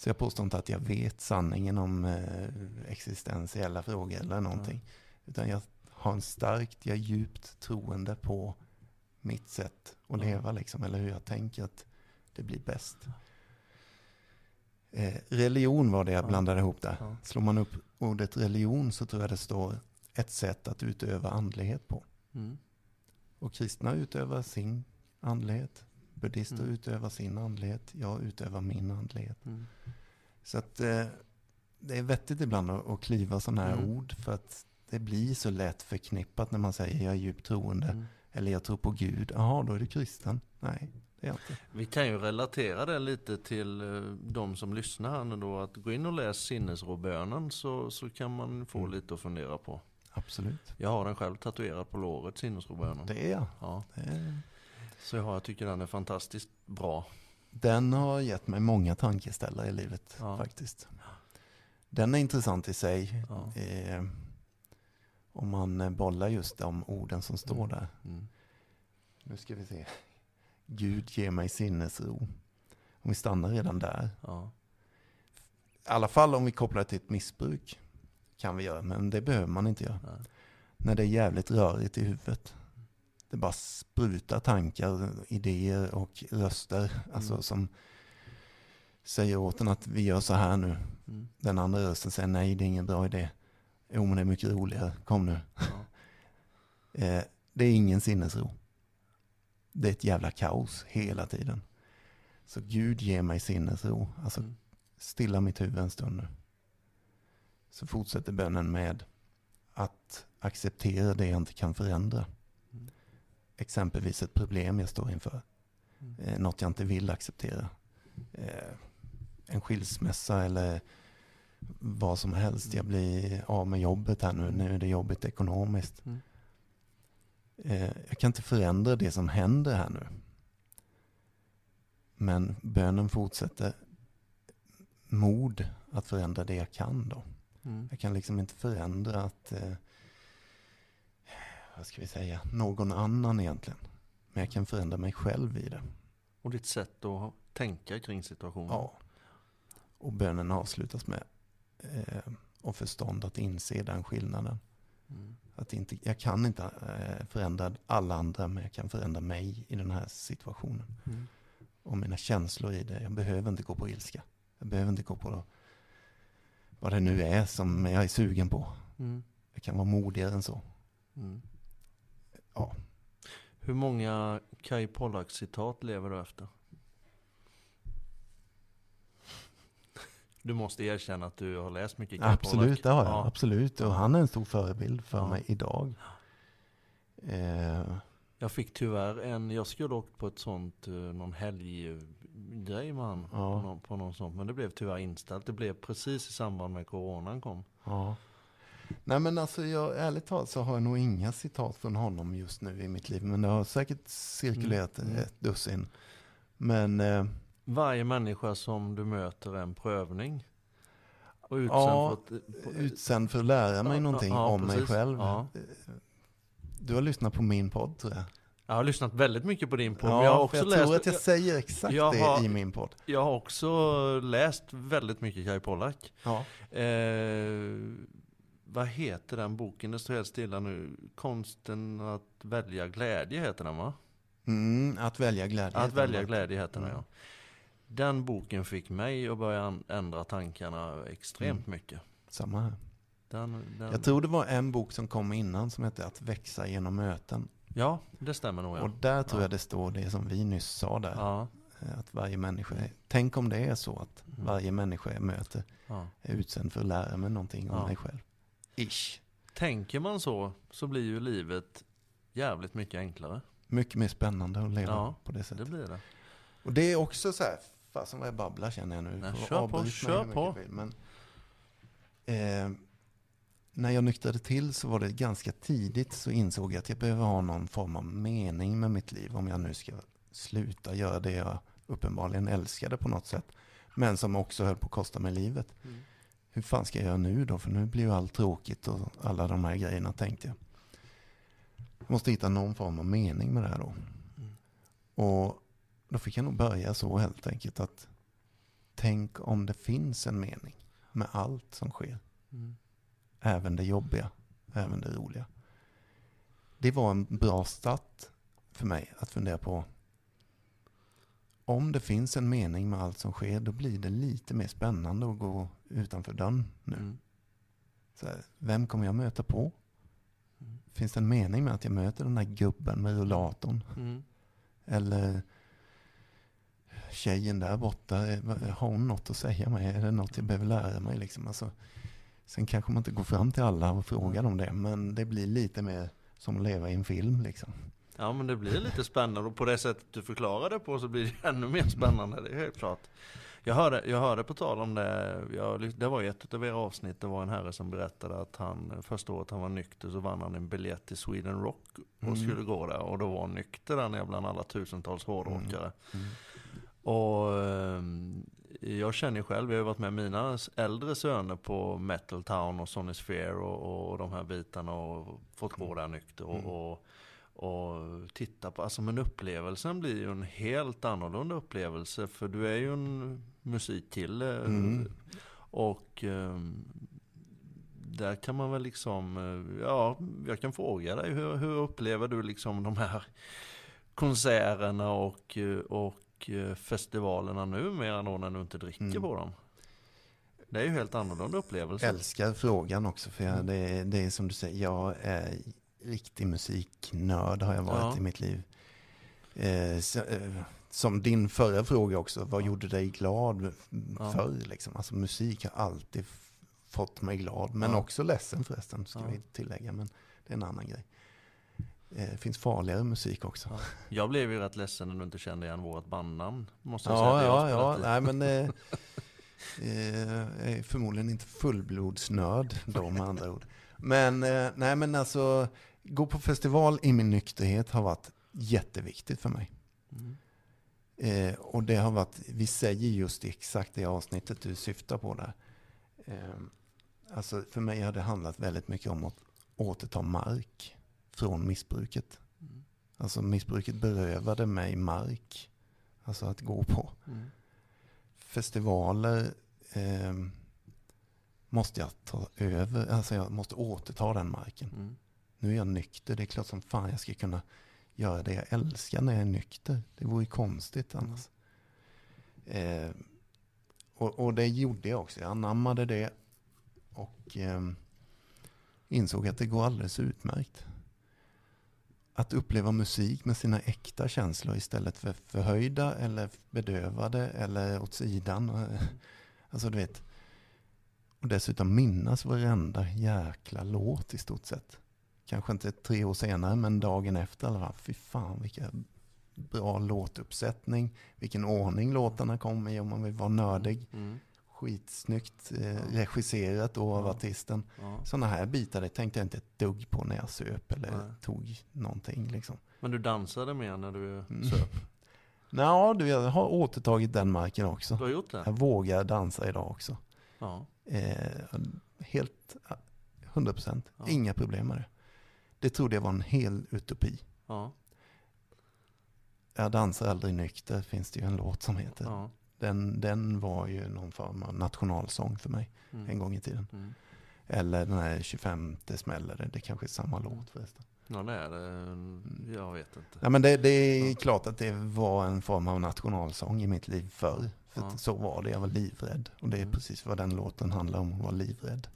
Speaker 2: Så jag påstår inte att jag vet sanningen om eh, existentiella frågor eller någonting. Utan jag har en starkt, jag är djupt troende på mitt sätt att
Speaker 1: Ja.
Speaker 2: leva liksom. Eller hur jag tänker att det blir bäst. Eh, religion var det jag
Speaker 1: Ja.
Speaker 2: blandade ihop där.
Speaker 1: Ja.
Speaker 2: Slår man upp ordet religion så tror jag det står ett sätt att utöva andlighet på.
Speaker 1: Mm.
Speaker 2: Och kristna utövar sin andlighet. Buddhister
Speaker 1: Mm.
Speaker 2: utövar sin andlighet. Jag utövar min andlighet.
Speaker 1: Mm.
Speaker 2: Så att eh, det är vettigt ibland att, att kliva sådana här
Speaker 1: Mm.
Speaker 2: ord. För att det blir så lätt förknippat när man säger jag är djupt troende.
Speaker 1: Mm.
Speaker 2: Eller jag tror på Gud. Jaha, då är du kristen. Nej, det är jag inte.
Speaker 1: Vi kan ju relatera det lite till eh, de som lyssnar här nu då. Att gå in och läs sinnesrobönen så, så kan man få
Speaker 2: Mm.
Speaker 1: lite att fundera på.
Speaker 2: Absolut.
Speaker 1: Jag har den själv tatuerad på låret, sinnesrobönen.
Speaker 2: Det är jag.
Speaker 1: Ja,
Speaker 2: Det är...
Speaker 1: så jag, har, jag tycker den är fantastiskt bra.
Speaker 2: Den har gett mig många tankeställare i livet
Speaker 1: Ja.
Speaker 2: faktiskt. Den är intressant i sig.
Speaker 1: Ja.
Speaker 2: Eh, om man bollar just de orden som står
Speaker 1: Mm.
Speaker 2: där.
Speaker 1: Mm.
Speaker 2: Nu ska vi se. Gud ger mig sinnesro. Om vi stannar redan där.
Speaker 1: Ja.
Speaker 2: I alla fall om vi kopplar till ett missbruk. Kan vi göra, men det behöver man inte göra.
Speaker 1: Nej.
Speaker 2: När det är jävligt rörigt i huvudet. Det bara sprutar tankar, idéer och röster. Alltså
Speaker 1: Mm. som
Speaker 2: säger åt en att vi gör så här nu.
Speaker 1: Mm.
Speaker 2: Den andra rösten säger nej, det är ingen bra idé. Jo, men det är mycket roligare. Kom nu.
Speaker 1: Ja.
Speaker 2: Eh, det är ingen sinnesro. Det är ett jävla kaos hela tiden. Så Gud ger mig sinnesro. Alltså
Speaker 1: Mm.
Speaker 2: stilla mitt huvud en stund nu. Så fortsätter bönen med att acceptera det jag inte kan förändra.
Speaker 1: Mm.
Speaker 2: Exempelvis ett problem jag står inför.
Speaker 1: Mm.
Speaker 2: Eh, något jag inte vill acceptera. Eh, en skilsmässa eller vad som helst. Jag blir av med jobbet här nu. Nu är det jobbigt ekonomiskt.
Speaker 1: Mm.
Speaker 2: Eh, jag kan inte förändra det som händer här nu. Men bönen fortsätter. Mod att förändra det jag kan då.
Speaker 1: Mm.
Speaker 2: Jag kan liksom inte förändra att, vad ska vi säga, någon annan egentligen. Men jag kan förändra mig själv i det.
Speaker 1: Och ditt sätt att tänka kring situationen.
Speaker 2: Ja. Och bönen avslutas med eh, och förstånd att inse den skillnaden.
Speaker 1: Mm.
Speaker 2: Att inte, jag kan inte eh, förändra alla andra, men jag kan förändra mig i den här situationen.
Speaker 1: Mm.
Speaker 2: Och mina känslor i det. Jag behöver inte gå på ilska. Jag behöver inte gå på vad det nu är som jag är sugen på.
Speaker 1: Mm.
Speaker 2: Jag kan vara modigare än så.
Speaker 1: Mm.
Speaker 2: Ja.
Speaker 1: Hur många Kai Pollak citat lever du efter? Du måste erkänna att du har läst mycket Kai
Speaker 2: Absolut, det har jag.
Speaker 1: Ja.
Speaker 2: Absolut. Och han är en stor förebild för
Speaker 1: Ja.
Speaker 2: mig idag. Eh,
Speaker 1: Jag fick tyvärr en, jag skulle åkt på ett sånt, eh, någon helggrej med han.
Speaker 2: Ja.
Speaker 1: På, någon, på någon sånt, men det blev tyvärr inställt. Det blev precis i samband med coronan kom.
Speaker 2: ja. Nej men alltså jag, ärligt talat så har jag nog inga citat från honom just nu i mitt liv. Men det har säkert cirkulerat
Speaker 1: Mm, mm.
Speaker 2: ett dussin. Men eh,
Speaker 1: Varje människa som du möter är en prövning. Och utsänd
Speaker 2: Ja,
Speaker 1: för att, på,
Speaker 2: utsänd för att lära mig
Speaker 1: Ja,
Speaker 2: någonting
Speaker 1: ja,
Speaker 2: om mig
Speaker 1: precis.
Speaker 2: själv.
Speaker 1: Ja.
Speaker 2: Du har lyssnat på min podd tror jag.
Speaker 1: Jag har lyssnat väldigt mycket på din podd.
Speaker 2: Ja,
Speaker 1: jag, har också
Speaker 2: jag
Speaker 1: läst,
Speaker 2: tror att jag säger exakt
Speaker 1: jag
Speaker 2: det
Speaker 1: har-
Speaker 2: i min podd.
Speaker 1: jag har också läst väldigt mycket Kai Pollak.
Speaker 2: Ja.
Speaker 1: Eh, vad heter den boken? Det står helt stilla nu. Konsten att välja glädje heter den va?
Speaker 2: Mm, att välja glädje.
Speaker 1: Att välja glädje heter den
Speaker 2: Mm.
Speaker 1: ja. Den boken fick mig att börja ändra tankarna extremt mycket.
Speaker 2: Samma här.
Speaker 1: Den, den,
Speaker 2: Mm. Jag tror det var en bok som kom innan som hette Att växa genom möten.
Speaker 1: Ja, det stämmer nog ja.
Speaker 2: Och där tror
Speaker 1: Ja.
Speaker 2: jag det står det som vi nyss sa där.
Speaker 1: Ja,
Speaker 2: Eh, Att varje människa är, tänk om det är så att
Speaker 1: Mm.
Speaker 2: varje människa jag möter är utsänd för att lära mig någonting om mig själv. Ish.
Speaker 1: Tänker man så, så blir ju livet jävligt mycket enklare.
Speaker 2: Mycket mer spännande att leva
Speaker 1: Ja,
Speaker 2: på det
Speaker 1: Det
Speaker 2: sättet.
Speaker 1: blir det.
Speaker 2: Och det är också så här, fasen vad jag babblar känner jag nu.
Speaker 1: Nej, kör på, kör på.
Speaker 2: vill, Men, eh, när jag nyktrade till så var det ganska tidigt så insåg jag att jag behöver ha någon form av mening med mitt liv om jag nu ska sluta göra det jag uppenbarligen älskade på något sätt. Men som också höll på att kosta mig livet.
Speaker 1: Mm.
Speaker 2: Hur fan ska jag göra nu då? För nu blir ju allt tråkigt och alla de här grejerna tänkte jag. Jag måste hitta någon form av mening med det här då.
Speaker 1: Mm.
Speaker 2: Och då fick jag nog börja så helt enkelt att tänk om det finns en mening med allt som sker.
Speaker 1: Mm.
Speaker 2: Även det jobbiga, även det roliga. Det var en bra start för mig att fundera på om det finns en mening med allt som sker, då blir det lite mer spännande att gå utanför dörren nu.
Speaker 1: Mm.
Speaker 2: Så här, vem kommer jag möta på?
Speaker 1: Mm.
Speaker 2: Finns det en mening med att jag möter den här gubben med rullatorn?
Speaker 1: Mm.
Speaker 2: Eller tjejen där borta, har hon något att säga mig? Är det något jag behöver lära mig? Liksom? Alltså, sen kanske man inte går fram till alla och frågar om det, men det blir lite mer som att leva i en film. Liksom.
Speaker 1: Ja men det blir lite spännande och på det sättet du förklarar det på så blir det ännu mer spännande, det är helt klart. Jag hörde, jag hörde på tal om det, jag, det var ett av era avsnitt, det var en herre som berättade att han första året han var nykter så vann han en biljett till Sweden Rock och
Speaker 2: Mm.
Speaker 1: skulle gå där och då var han nykter där nere bland alla tusentals hårdrockare.
Speaker 2: Mm.
Speaker 1: Och ehm, jag känner själv, jag har varit med mina äldre söner på Metal Town och Sony Sphere och, och de här bitarna och fått gå där nykter och,
Speaker 2: Mm.
Speaker 1: och, och titta på, alltså men upplevelsen blir ju en helt annorlunda upplevelse för du är ju en musikkille
Speaker 2: Mm.
Speaker 1: och ehm, där kan man väl liksom, eh, ja, jag kan fråga dig, hur, hur upplever du liksom de här konserterna och, eh, och eh, festivalerna numera då när du inte dricker
Speaker 2: Mm.
Speaker 1: på dem? Det är ju helt annorlunda upplevelse.
Speaker 2: Älskar frågan också, för jag, det, det är som du säger, jag är riktig musiknörd har jag varit
Speaker 1: Ja.
Speaker 2: i mitt liv. Eh, så, eh, som din förra fråga också, vad gjorde dig glad
Speaker 1: Ja.
Speaker 2: förr? Liksom? Alltså musik har alltid fått mig glad, men
Speaker 1: Ja.
Speaker 2: också ledsen förresten, ska vi tillägga, men det är en annan grej. Eh, Det finns farligare musik också.
Speaker 1: Ja. Jag blev ju rätt ledsen när du inte kände igen vårt bandnamn. Måste jag säga.
Speaker 2: Ja,
Speaker 1: Det
Speaker 2: ja, ja. Nej, men eh, eh, jag är förmodligen inte fullblodsnörd då med andra ord. Men, eh, nej, men alltså, gå på festival i min nykterhet har varit jätteviktigt för mig.
Speaker 1: Mm.
Speaker 2: Eh, och det har varit, vi säger just exakt det avsnittet du syftar på där. Eh, alltså för mig har det handlat väldigt mycket om att återta mark från missbruket.
Speaker 1: Mm.
Speaker 2: Alltså missbruket berövade mig mark. Alltså att gå på.
Speaker 1: Mm.
Speaker 2: Festivaler eh, måste jag ta över, alltså jag måste återta den marken.
Speaker 1: Mm.
Speaker 2: Nu är jag nykter, det är klart som fan jag ska kunna göra det jag älskar när jag är nykter. Det vore ju konstigt annars. Eh, och, och det gjorde jag också, jag anammade det och eh, insåg att det går alldeles utmärkt. Att uppleva musik med sina äkta känslor istället för förhöjda eller bedövade eller åt sidan. Alltså du vet, Och dessutom minnas varenda jäkla låt i stort sett. Kanske inte tre år senare, men dagen efter. Eller, fy fan vilken bra låtuppsättning. Vilken ordning låtarna kom i om man vill vara nördig.
Speaker 1: Mm.
Speaker 2: Skitsnyggt eh, regisserat då av
Speaker 1: Ja.
Speaker 2: artisten.
Speaker 1: Ja.
Speaker 2: Sådana här bitar det tänkte jag inte ett dugg på när jag söp eller
Speaker 1: Nej.
Speaker 2: tog någonting liksom.
Speaker 1: Men du dansade mer när du
Speaker 2: Mm.
Speaker 1: söp?
Speaker 2: Nå, du, jag har återtagit den marken också.
Speaker 1: Du har gjort det?
Speaker 2: Jag vågar dansa idag också.
Speaker 1: Ja.
Speaker 2: Eh, helt, eh, 100 procent.
Speaker 1: Ja.
Speaker 2: Inga problem med det. Det trodde jag var en hel utopi.
Speaker 1: Ja.
Speaker 2: Jag dansar aldrig nykter, finns det ju en låt som heter.
Speaker 1: ja.
Speaker 2: Den, den var ju någon form av nationalsång för mig
Speaker 1: Mm.
Speaker 2: en gång i tiden.
Speaker 1: Mm.
Speaker 2: Eller den här 25 smäller det, det kanske är samma låt förresten.
Speaker 1: Ja det är det. Jag vet inte.
Speaker 2: Ja, men det, det är klart att det var en form av nationalsång i mitt liv förr. För
Speaker 1: Ja.
Speaker 2: så var det, jag var livrädd. Och det är
Speaker 1: Mm.
Speaker 2: precis vad den låten handlar om, att vara livrädd.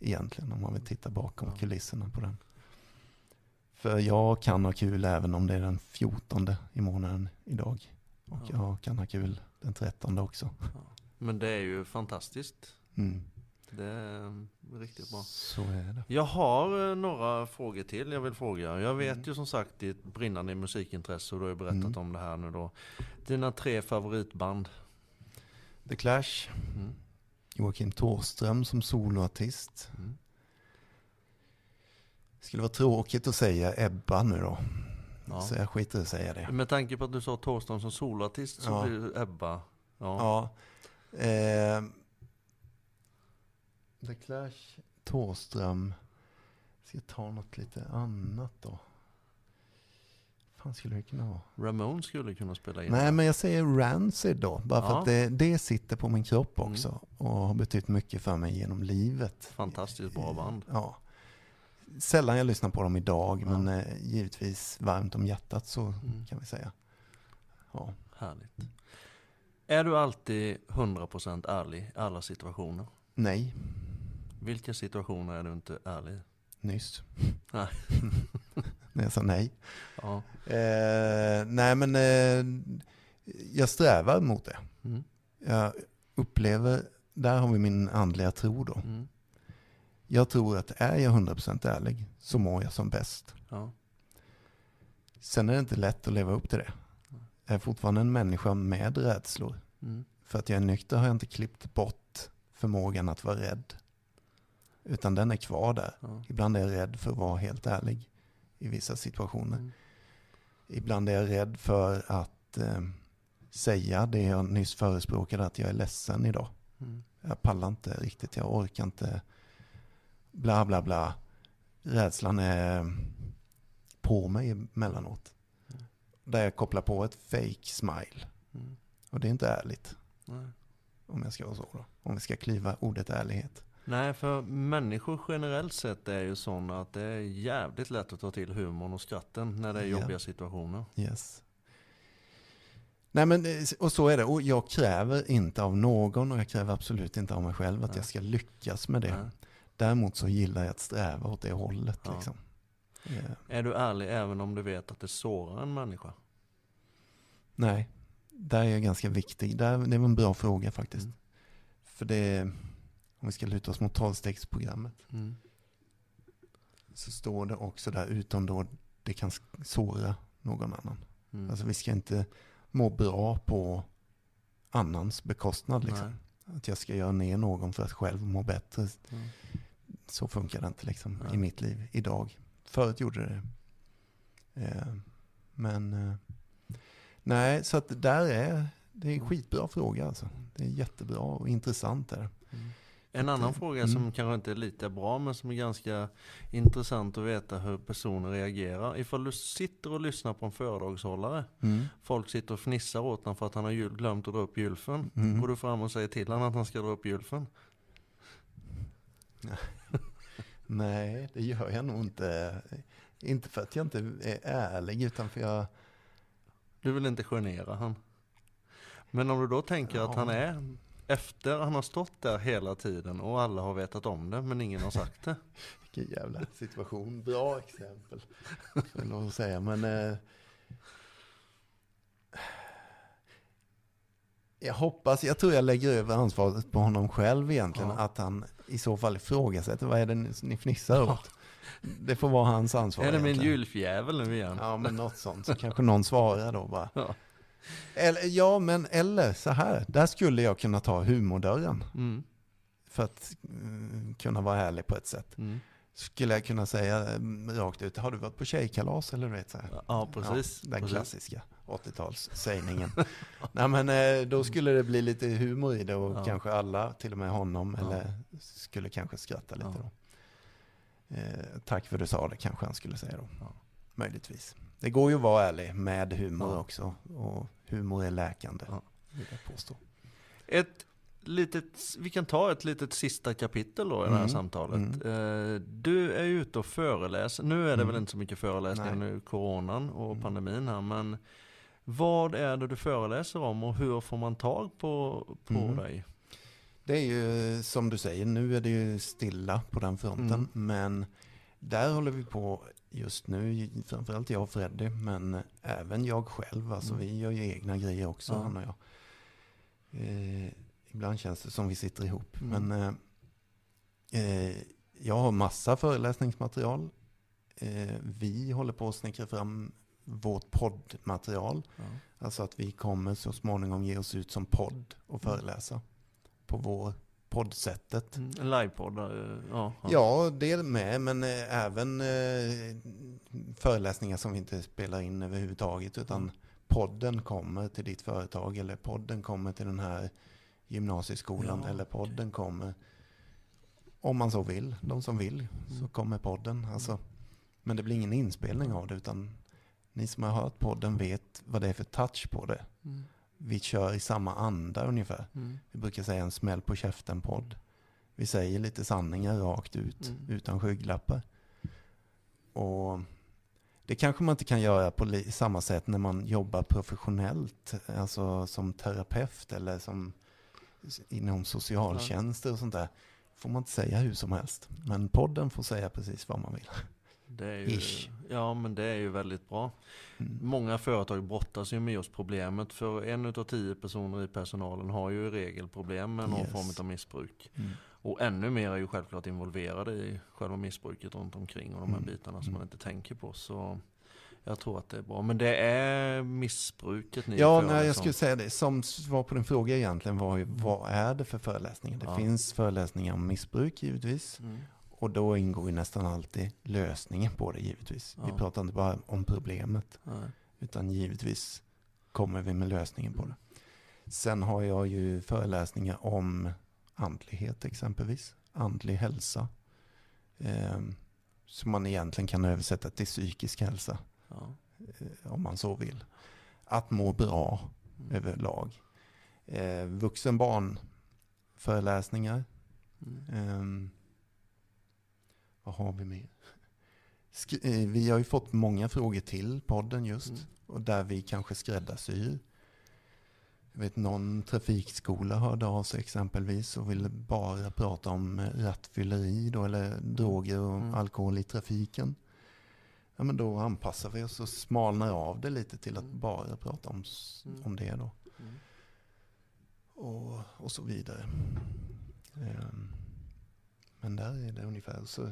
Speaker 2: Egentligen, om man vill titta bakom
Speaker 1: Ja.
Speaker 2: kulisserna på den. För jag kan ha kul även om det är den 14 i månaden idag. Och
Speaker 1: Ja.
Speaker 2: jag kan ha kul den 13 också.
Speaker 1: Men det är ju fantastiskt.
Speaker 2: Mm.
Speaker 1: Det är riktigt bra.
Speaker 2: Så är det.
Speaker 1: Jag har eh, några frågor till jag vill fråga. Jag vet
Speaker 2: Mm.
Speaker 1: ju som sagt ditt brinnande musikintresse och du har ju berättat
Speaker 2: Mm.
Speaker 1: om det här nu då. Dina tre favoritband.
Speaker 2: The Clash,
Speaker 1: Mm.
Speaker 2: Joakim Thåström som soloartist.
Speaker 1: Mm.
Speaker 2: Skulle vara tråkigt att säga Ebba nu då.
Speaker 1: Ja.
Speaker 2: Så jag skiter i att säga det.
Speaker 1: Med tanke på att du sa Thåström som solartist så
Speaker 2: Ja.
Speaker 1: blir det Ebba. Ja.
Speaker 2: Ja. Eh, The Clash, Thåström. Ska ta något lite annat då? fan skulle det kunna vara?
Speaker 1: Ramon skulle kunna spela in.
Speaker 2: Nej, men jag säger Rancid då. Bara för
Speaker 1: Ja.
Speaker 2: att det, det sitter på min kropp
Speaker 1: Mm.
Speaker 2: också. Och har betytt mycket för mig genom livet.
Speaker 1: Fantastiskt bra band.
Speaker 2: Ja. Sällan jag lyssnar på dem idag,
Speaker 1: Ja.
Speaker 2: men eh, givetvis varmt om hjärtat så
Speaker 1: Mm.
Speaker 2: kan vi säga. Ja.
Speaker 1: Härligt. Är du alltid 100% ärlig i alla situationer?
Speaker 2: Nej,
Speaker 1: Vilka situationer är du inte ärlig i?
Speaker 2: nyss.
Speaker 1: Nej.
Speaker 2: När jag sa nej.
Speaker 1: Ja.
Speaker 2: Eh, nej, men eh, jag strävar mot det.
Speaker 1: Mm.
Speaker 2: Jag upplever, där har vi min andliga tro då.
Speaker 1: Mm.
Speaker 2: Jag tror att är jag 100% ärlig så mår jag som bäst.
Speaker 1: Ja.
Speaker 2: Sen är det inte lätt att leva upp till det. Jag är fortfarande en människa med rädslor.
Speaker 1: Mm.
Speaker 2: För att jag är nykter har jag inte klippt bort förmågan att vara rädd. Utan den är kvar där.
Speaker 1: Ja.
Speaker 2: Ibland är jag rädd för att vara helt ärlig i vissa situationer.
Speaker 1: Mm.
Speaker 2: Ibland är jag rädd för att eh, säga det jag nyss förespråkade, att jag är ledsen idag.
Speaker 1: Mm.
Speaker 2: Jag pallar inte riktigt, jag orkar inte. Bla bla bla. Rädslan är på mig emellanåt.
Speaker 1: Mm.
Speaker 2: Där jag kopplar på ett fake smile.
Speaker 1: Mm.
Speaker 2: Och det är inte ärligt. Om jag ska vara så då. Om vi ska kliva ordet ärlighet.
Speaker 1: Nej, för människor generellt sett är ju sådana att det är jävligt lätt att ta till humorn och skratten när det är jobbiga situationer.
Speaker 2: Yes. Nej men, eh, och så är det. Och jag kräver inte av någon och jag kräver absolut inte av mig själv att
Speaker 1: Nej.
Speaker 2: jag ska lyckas med det.
Speaker 1: Nej.
Speaker 2: Däremot så gillar jag att sträva åt det hållet.
Speaker 1: Ja.
Speaker 2: Liksom. Eh,
Speaker 1: Är du ärlig även om du vet att det sårar en människa?
Speaker 2: Nej, där är jag ganska viktig. Där, det var en bra fråga faktiskt.
Speaker 1: Mm.
Speaker 2: För det, om vi ska luta oss mot tolvstegsprogrammet,
Speaker 1: Mm.
Speaker 2: så står det också där, utom då det kan såra någon annan.
Speaker 1: Mm.
Speaker 2: Alltså vi ska inte må bra på annans bekostnad. Liksom. Att jag ska göra ner någon för att själv må bättre.
Speaker 1: Mm.
Speaker 2: Så funkar det inte liksom, i mitt liv idag. Förut gjorde det eh, Men eh, nej, så att där är det är en
Speaker 1: Mm.
Speaker 2: skitbra fråga alltså. Det är jättebra och intressant där.
Speaker 1: Mm. En annan
Speaker 2: att,
Speaker 1: fråga
Speaker 2: mm.
Speaker 1: som kanske inte är lika bra men som är ganska intressant att veta hur personer reagerar. Ifall du sitter och lyssnar på en föredragshållare. Folk sitter och fnissar åt honom för att han har glömt att dra upp gylfen.
Speaker 2: Mm.
Speaker 1: Går du fram och säger till honom att han ska dra upp gylfen?
Speaker 2: Nej, det gör jag nog inte. Inte för att jag inte är ärlig, utan för jag...
Speaker 1: Du vill inte genera han. Men om du då tänker att
Speaker 2: Ja.
Speaker 1: han är efter han har stått där hela tiden och alla har vetat om det men ingen har sagt det.
Speaker 2: Vilken jävla situation. Bra exempel. Lov att säga. Men, eh, Jag hoppas, jag tror jag lägger över ansvaret på honom själv egentligen.
Speaker 1: Ja.
Speaker 2: Att han i så fall ifrågasätter, vad är det ni fnissar åt? Det får vara hans ansvar
Speaker 1: Är det min julfjävel nu igen?
Speaker 2: Ja, men något sånt. Så kanske någon svarar då bara.
Speaker 1: Ja.
Speaker 2: Eller, ja, men eller så här. Där skulle jag kunna ta humordörren.
Speaker 1: Mm.
Speaker 2: För att mm, kunna vara ärlig på ett sätt.
Speaker 1: Mm.
Speaker 2: Skulle jag kunna säga mm, rakt ut, har du varit på tjejkalas eller du vet så här?
Speaker 1: Ja, precis.
Speaker 2: Ja, den
Speaker 1: precis.
Speaker 2: klassiska 80-talssägningen. Nej men eh, då skulle det bli lite humor i det och
Speaker 1: Ja.
Speaker 2: kanske alla, till och med honom,
Speaker 1: Ja.
Speaker 2: eller skulle kanske skratta lite då. Eh, tack för du sa det kanske han skulle säga då. Möjligtvis. Det går ju att vara ärlig med humor
Speaker 1: Ja.
Speaker 2: också. Och humor är läkande,
Speaker 1: Ja.
Speaker 2: vill jag påstå.
Speaker 1: Ett litet, vi kan ta ett litet sista kapitel då i det här
Speaker 2: Mm.
Speaker 1: samtalet. Eh, Du är ute och föreläser. Nu är det
Speaker 2: Mm.
Speaker 1: väl inte så mycket föreläsningar
Speaker 2: Nej.
Speaker 1: nu, coronan och
Speaker 2: Mm.
Speaker 1: pandemin här. Men vad är det du föreläser om och hur får man tag på, på
Speaker 2: Mm.
Speaker 1: dig?
Speaker 2: Det är ju som du säger, nu är det ju stilla på den fronten.
Speaker 1: Mm.
Speaker 2: Men där håller vi på just nu, framförallt jag och Freddy, men även jag själv. Alltså
Speaker 1: Mm.
Speaker 2: vi gör ju egna grejer också,
Speaker 1: Ja.
Speaker 2: han och jag. Eh, ibland känns det som vi sitter ihop.
Speaker 1: Mm.
Speaker 2: Men eh, eh, jag har massa föreläsningsmaterial. Eh, vi håller på att snickra fram vårt poddmaterial.
Speaker 1: Ja.
Speaker 2: Alltså att vi kommer så småningom ge oss ut som podd och
Speaker 1: Mm.
Speaker 2: föreläsa på vår poddsättet.
Speaker 1: Mm, livepodd? eh, Ja, ja.
Speaker 2: Ja, det med, men eh, även eh, föreläsningar som vi inte spelar in överhuvudtaget, utan
Speaker 1: Mm.
Speaker 2: podden kommer till ditt företag, eller podden kommer till den här gymnasieskolan,
Speaker 1: Ja,
Speaker 2: eller podden kommer, om man så vill, de som vill, så
Speaker 1: Mm.
Speaker 2: kommer podden. Alltså, men det blir ingen inspelning av det, utan ni som har hört podden vet vad det är för touch på det.
Speaker 1: Mm.
Speaker 2: Vi kör i samma anda ungefär.
Speaker 1: Mm.
Speaker 2: Vi brukar säga en smäll på käften-podd. Vi säger lite sanningar rakt ut,
Speaker 1: Mm.
Speaker 2: utan skygglappar. Och det kanske man inte kan göra på samma sätt när man jobbar professionellt, alltså som terapeut eller som inom socialtjänster och sånt där. får man inte säga hur som helst. Men podden får säga precis vad man vill.
Speaker 1: Det är ju,
Speaker 2: Ish.
Speaker 1: ja, men det är ju väldigt bra.
Speaker 2: Mm.
Speaker 1: Många företag brottas ju med just problemet. För en utav tio personer i personalen har ju i regel problem med någon
Speaker 2: Yes.
Speaker 1: form av missbruk.
Speaker 2: Mm.
Speaker 1: Och ännu mer är ju självklart involverade i själva missbruket runt omkring och de här
Speaker 2: Mm.
Speaker 1: bitarna som
Speaker 2: Mm.
Speaker 1: man inte tänker på. Så jag tror att det är bra. Men det är missbruket ni
Speaker 2: Ja, nej, jag skulle säga det. Som svar på din fråga egentligen var ju, vad är det för föreläsningar? Det
Speaker 1: Ja.
Speaker 2: finns föreläsningar om missbruk givetvis.
Speaker 1: Mm.
Speaker 2: Och då ingår ju nästan alltid lösningen på det givetvis. Vi
Speaker 1: Ja.
Speaker 2: pratar inte bara om problemet,
Speaker 1: Nej.
Speaker 2: utan givetvis kommer vi med lösningen på det. Sen har jag ju föreläsningar om andlighet exempelvis, andlig hälsa. Eh, som man egentligen kan översätta till psykisk hälsa,
Speaker 1: Ja.
Speaker 2: eh, om man så vill. Att må bra
Speaker 1: Mm.
Speaker 2: överlag. Eh, vuxenbarn föreläsningar.
Speaker 1: Mm.
Speaker 2: Vad har vi mer? Eh, vi har ju fått många frågor till podden just.
Speaker 1: Mm.
Speaker 2: Och där vi kanske skräddarsyr. Jag vet någon trafikskola hörde av sig exempelvis och ville bara prata om eh, rattfylleri då, eller droger och
Speaker 1: Mm.
Speaker 2: alkohol i trafiken. Ja men då anpassar vi oss och smalnar av det lite till att
Speaker 1: Mm.
Speaker 2: bara prata om,
Speaker 1: Mm.
Speaker 2: om det då.
Speaker 1: Mm.
Speaker 2: Och, och så vidare. Ehm, men där är det ungefär så.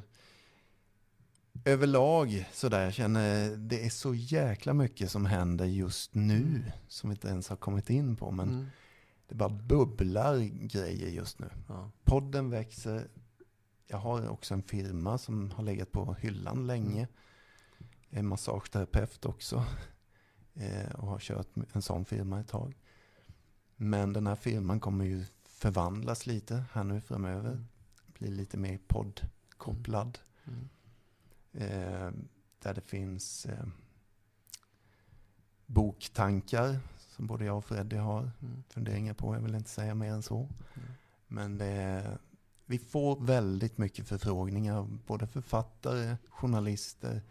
Speaker 2: Överlag så där jag känner det är så jäkla mycket som händer just nu
Speaker 1: Mm.
Speaker 2: som vi inte ens har kommit in på. Men
Speaker 1: Mm.
Speaker 2: det bara bubblar grejer just nu.
Speaker 1: Ja.
Speaker 2: Podden växer. Jag har också en firma som har legat på hyllan länge. Jag är massageterapeut också. Eh, och har kört en sån firma ett tag. Men den här firman kommer ju förvandlas lite här nu framöver.
Speaker 1: Mm.
Speaker 2: Bli lite mer poddkopplad.
Speaker 1: Mm.
Speaker 2: Eh, där det finns eh, boktankar som både jag och Freddy har
Speaker 1: Mm.
Speaker 2: funderingar på. Jag vill inte säga mer än så.
Speaker 1: Mm.
Speaker 2: Men det vi får väldigt mycket förfrågningar både författare, journalister.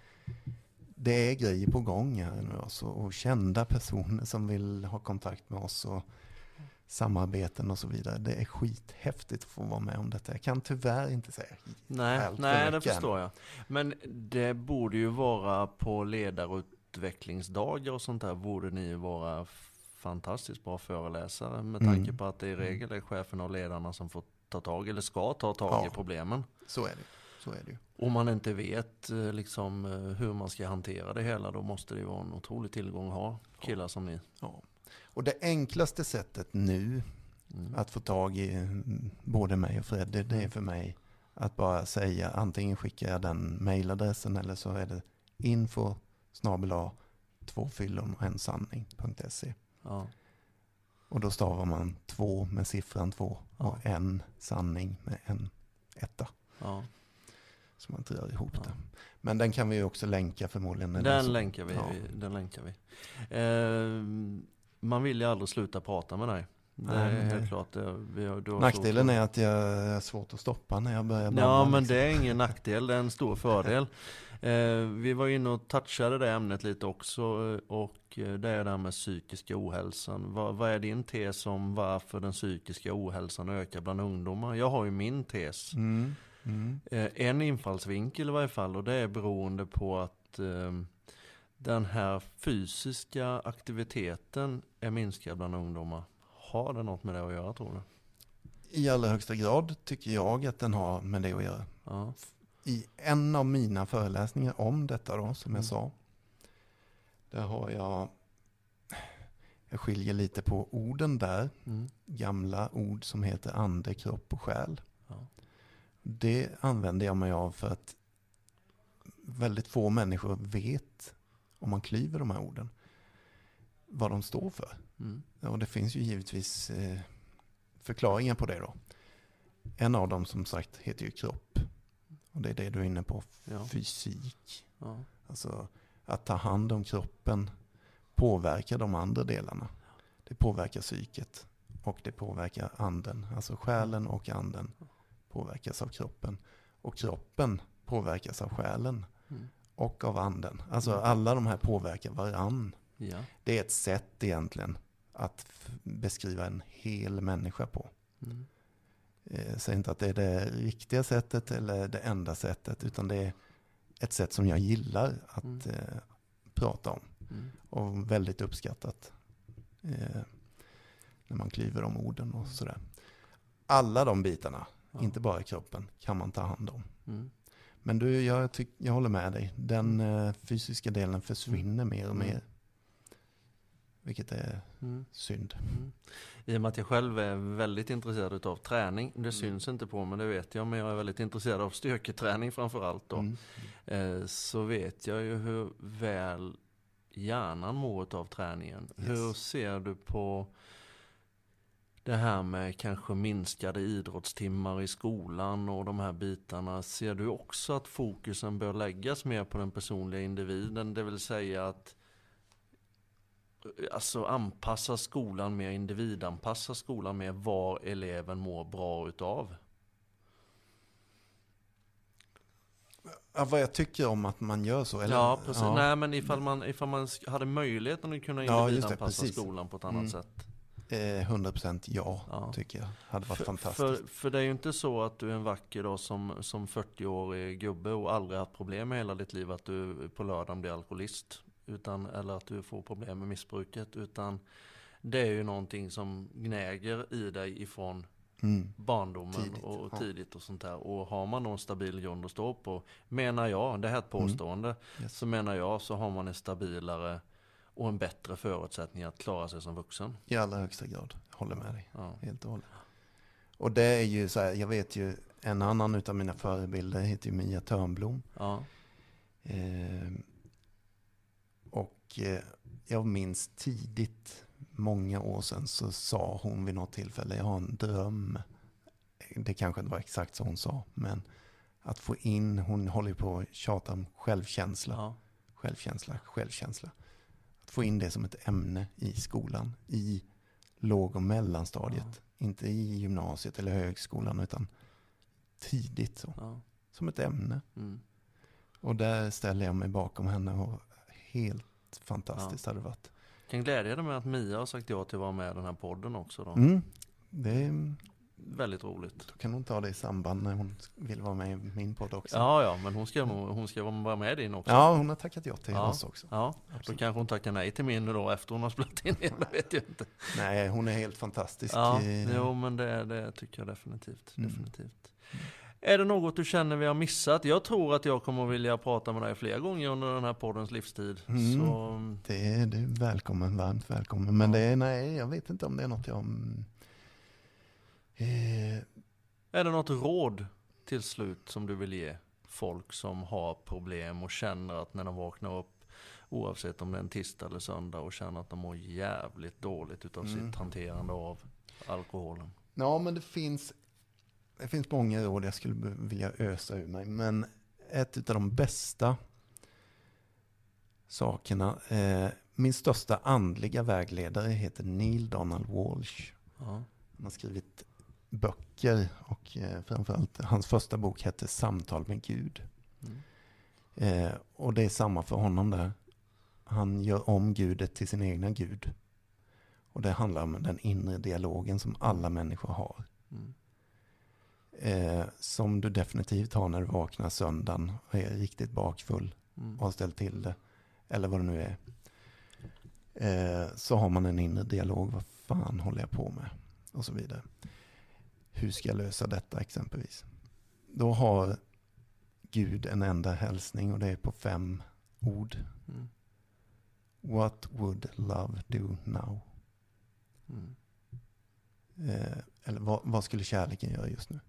Speaker 2: Det är grejer på gång här nu alltså, och kända personer som vill ha kontakt med oss och samarbeten och så vidare. Det är skithäftigt att få vara med om detta. Jag kan tyvärr inte säga
Speaker 1: Nej,
Speaker 2: allt
Speaker 1: nej det förstår jag. Men det borde ju vara på ledarutvecklingsdagar och sånt där borde ni vara fantastiskt bra föreläsare med tanke
Speaker 2: Mm.
Speaker 1: på att det i regel är cheferna och ledarna som får ta tag eller ska ta tag
Speaker 2: Ja.
Speaker 1: i problemen.
Speaker 2: Så är det. Så är det ju.
Speaker 1: Om man inte vet eh, liksom, eh, hur man ska hantera det hela då måste det ju vara en otrolig tillgång att ha killar som ni.
Speaker 2: Ja. Och det enklaste sättet nu
Speaker 1: Mm.
Speaker 2: att få tag i mm, både mig och Freddy, det är för mig att bara säga antingen skickar jag den mailadressen eller så är det info snabel-a två fyllon och en sanning.se.
Speaker 1: Ja.
Speaker 2: Och då stavar man två med siffran två och en sanning med en etta.
Speaker 1: Ja.
Speaker 2: Så man inte rör ihop
Speaker 1: Ja.
Speaker 2: det. Men den kan vi också länka förmodligen.
Speaker 1: Den
Speaker 2: så-
Speaker 1: länkar vi.
Speaker 2: Ja.
Speaker 1: vi- Den länkar vi. Eh, man vill ju aldrig sluta prata med dig. Det
Speaker 2: Nej,
Speaker 1: är
Speaker 2: men
Speaker 1: helt
Speaker 2: det-
Speaker 1: klart. Vi har, du har
Speaker 2: Nackdelen är att jag är svårt att stoppa när jag börjar
Speaker 1: Ja men
Speaker 2: liksom.
Speaker 1: det är ingen nackdel, det är en stor fördel. Eh, vi var inne och touchade det ämnet lite också eh, och eh, det är det här med psykiska ohälsan. Vad, vad är din tes om varför den psykiska ohälsan ökar bland ungdomar? Jag har ju min tes.
Speaker 2: Mm, mm.
Speaker 1: Eh, en infallsvinkel i varje fall och det är beroende på att eh, den här fysiska aktiviteten är minskad bland ungdomar. Har det något med det att göra tror du?
Speaker 2: I allra högsta grad tycker jag att den har med det att göra.
Speaker 1: Ja.
Speaker 2: I en av mina föreläsningar om detta då, som
Speaker 1: Mm.
Speaker 2: jag sa. Där har jag, jag skiljer lite på orden där.
Speaker 1: Mm.
Speaker 2: Gamla ord som heter ande, kropp och själ.
Speaker 1: Ja.
Speaker 2: Det använder jag mig av för att väldigt få människor vet, om man klyver de här orden, vad de står för.
Speaker 1: Mm.
Speaker 2: Och det finns ju givetvis eh, förklaringar på det då. En av dem som sagt heter ju kropp. Och det är det du är inne på,
Speaker 1: Ja.
Speaker 2: fysik.
Speaker 1: Ja.
Speaker 2: Alltså att ta hand om kroppen påverkar de andra delarna. Det påverkar psyket och det påverkar anden. Alltså själen och anden påverkas av kroppen. Och kroppen påverkas av själen
Speaker 1: Mm.
Speaker 2: Och av anden. Alltså alla de här påverkar varann.
Speaker 1: ja.
Speaker 2: Det är ett sätt egentligen att beskriva en hel människa på.
Speaker 1: Mm.
Speaker 2: Eh, Säg inte att det är det riktiga sättet eller det enda sättet, utan det är ett sätt som jag gillar att
Speaker 1: Mm.
Speaker 2: eh, prata om.
Speaker 1: Mm.
Speaker 2: Och väldigt uppskattat eh, när man klyver de orden och sådär. Alla de bitarna,
Speaker 1: Ja.
Speaker 2: inte bara kroppen, kan man ta hand om.
Speaker 1: Mm.
Speaker 2: Men du, jag, tyck, jag håller med dig. Den eh, fysiska delen försvinner mer och
Speaker 1: Mm.
Speaker 2: mer. Vilket är
Speaker 1: Mm.
Speaker 2: synd.
Speaker 1: Mm. I och med att jag själv är väldigt intresserad av träning,
Speaker 2: Mm.
Speaker 1: det syns inte på mig, det vet jag, men jag är väldigt intresserad av styrketräning framför allt då.
Speaker 2: Mm.
Speaker 1: Eh, så vet jag ju hur väl hjärnan mår av träningen.
Speaker 2: Yes.
Speaker 1: Hur ser du på det här med kanske minskade idrottstimmar i skolan och de här bitarna. Ser du också att fokusen bör läggas mer på den personliga individen? Det vill säga att alltså anpassa skolan mer, individanpassa skolan mer vad eleven mår bra utav.
Speaker 2: Ja, vad jag tycker om att man gör så. Eller?
Speaker 1: ja, precis.
Speaker 2: Ja.
Speaker 1: Nej, men ifall man, ifall man hade möjligheten att kunna
Speaker 2: Ja, just det,
Speaker 1: individanpassa skolan på ett annat
Speaker 2: Mm.
Speaker 1: sätt.
Speaker 2: Eh, 100% ja,
Speaker 1: Ja.
Speaker 2: tycker jag. Hade varit
Speaker 1: För,
Speaker 2: fantastiskt.
Speaker 1: för, för det är ju inte så att du är en vacker dag som, som 40-årig gubbe och aldrig haft problem med hela ditt liv att du på lördagen blir alkoholist. Utan, eller att du får problem med missbruket. Utan det är ju någonting som gnäger i dig ifrån
Speaker 2: Mm.
Speaker 1: barndomen
Speaker 2: Tidigt,
Speaker 1: och
Speaker 2: ja.
Speaker 1: tidigt och sånt där. Och har man en stabil grund att stå på, menar jag, det här är ett påstående,
Speaker 2: Mm. Yes.
Speaker 1: så menar jag så har man en stabilare och en bättre förutsättning att klara sig som vuxen.
Speaker 2: I allra högsta grad. Jag håller med dig.
Speaker 1: Ja.
Speaker 2: Helt och hållet. Och det är ju så här, jag vet ju en annan utav mina förebilder heter ju Mia Törnblom.
Speaker 1: Ja.
Speaker 2: Eh, och eh, jag minns tidigt, många år sedan, så sa hon vid något tillfälle, jag har en dröm. Det kanske inte var exakt så hon sa, men att få in, hon håller ju på att tjata om självkänsla,
Speaker 1: Ja.
Speaker 2: självkänsla, självkänsla. Få in det som ett ämne i skolan, i låg och mellanstadiet. Inte i gymnasiet eller högskolan, utan tidigt så,
Speaker 1: Ja.
Speaker 2: som ett ämne.
Speaker 1: Mm.
Speaker 2: Och där ställer jag mig bakom henne och helt fantastiskt hade det varit.
Speaker 1: Kan glädja dig med att Mia har sagt ja till att vara med i den här podden också då.
Speaker 2: Mm. Det,
Speaker 1: väldigt roligt.
Speaker 2: Då kan hon ta det i samband när hon vill vara med i min podd också.
Speaker 1: Ja, ja, men hon ska, hon ska vara med i din också.
Speaker 2: Ja, hon har tackat ja till
Speaker 1: Ja.
Speaker 2: oss också.
Speaker 1: Ja, då kanske hon tackar nej till min då efter hon har spelat in det, vet jag inte.
Speaker 2: Nej, hon är helt fantastisk.
Speaker 1: Ja,
Speaker 2: Eh,
Speaker 1: jo men det, det tycker jag definitivt.
Speaker 2: Mm.
Speaker 1: definitivt. Är det något du känner vi har missat? Jag tror att jag kommer vilja prata med dig fler gånger under den här poddens livstid.
Speaker 2: Mm.
Speaker 1: Så,
Speaker 2: Det är du välkommen, varmt välkommen. Men
Speaker 1: Ja.
Speaker 2: det är, nej, jag vet inte om det är något jag... Eh,
Speaker 1: är det något råd till slut som du vill ge folk som har problem och känner att när de vaknar upp oavsett om det är en tisdag eller söndag och känner att de mår jävligt dåligt utav
Speaker 2: Mm.
Speaker 1: sitt hanterande av alkoholen?
Speaker 2: ja, men det finns, det finns många råd jag skulle vilja ösa ur mig. Men ett av de bästa sakerna, eh, min största andliga vägledare heter Neil Donald Walsh.
Speaker 1: Ja.
Speaker 2: Han har skrivit böcker och eh, framförallt hans första bok hette Samtal med Gud.
Speaker 1: Mm.
Speaker 2: Eh, och det är samma för honom där. Han gör om gudet till sin egna gud. Och det handlar om den inre dialogen som alla människor har.
Speaker 1: Mm.
Speaker 2: Eh, som du definitivt har när du vaknar söndagen och är riktigt bakfull
Speaker 1: Mm.
Speaker 2: och har ställt till det. Eller vad det nu är. Eh, så har man en inre dialog. Vad fan håller jag på med? Och så vidare. Hur ska jag lösa detta exempelvis? Då har Gud en enda hälsning och det är på fem ord.
Speaker 1: Mm.
Speaker 2: What would love do now?
Speaker 1: Mm.
Speaker 2: Eh, eller vad, vad skulle kärleken göra just nu?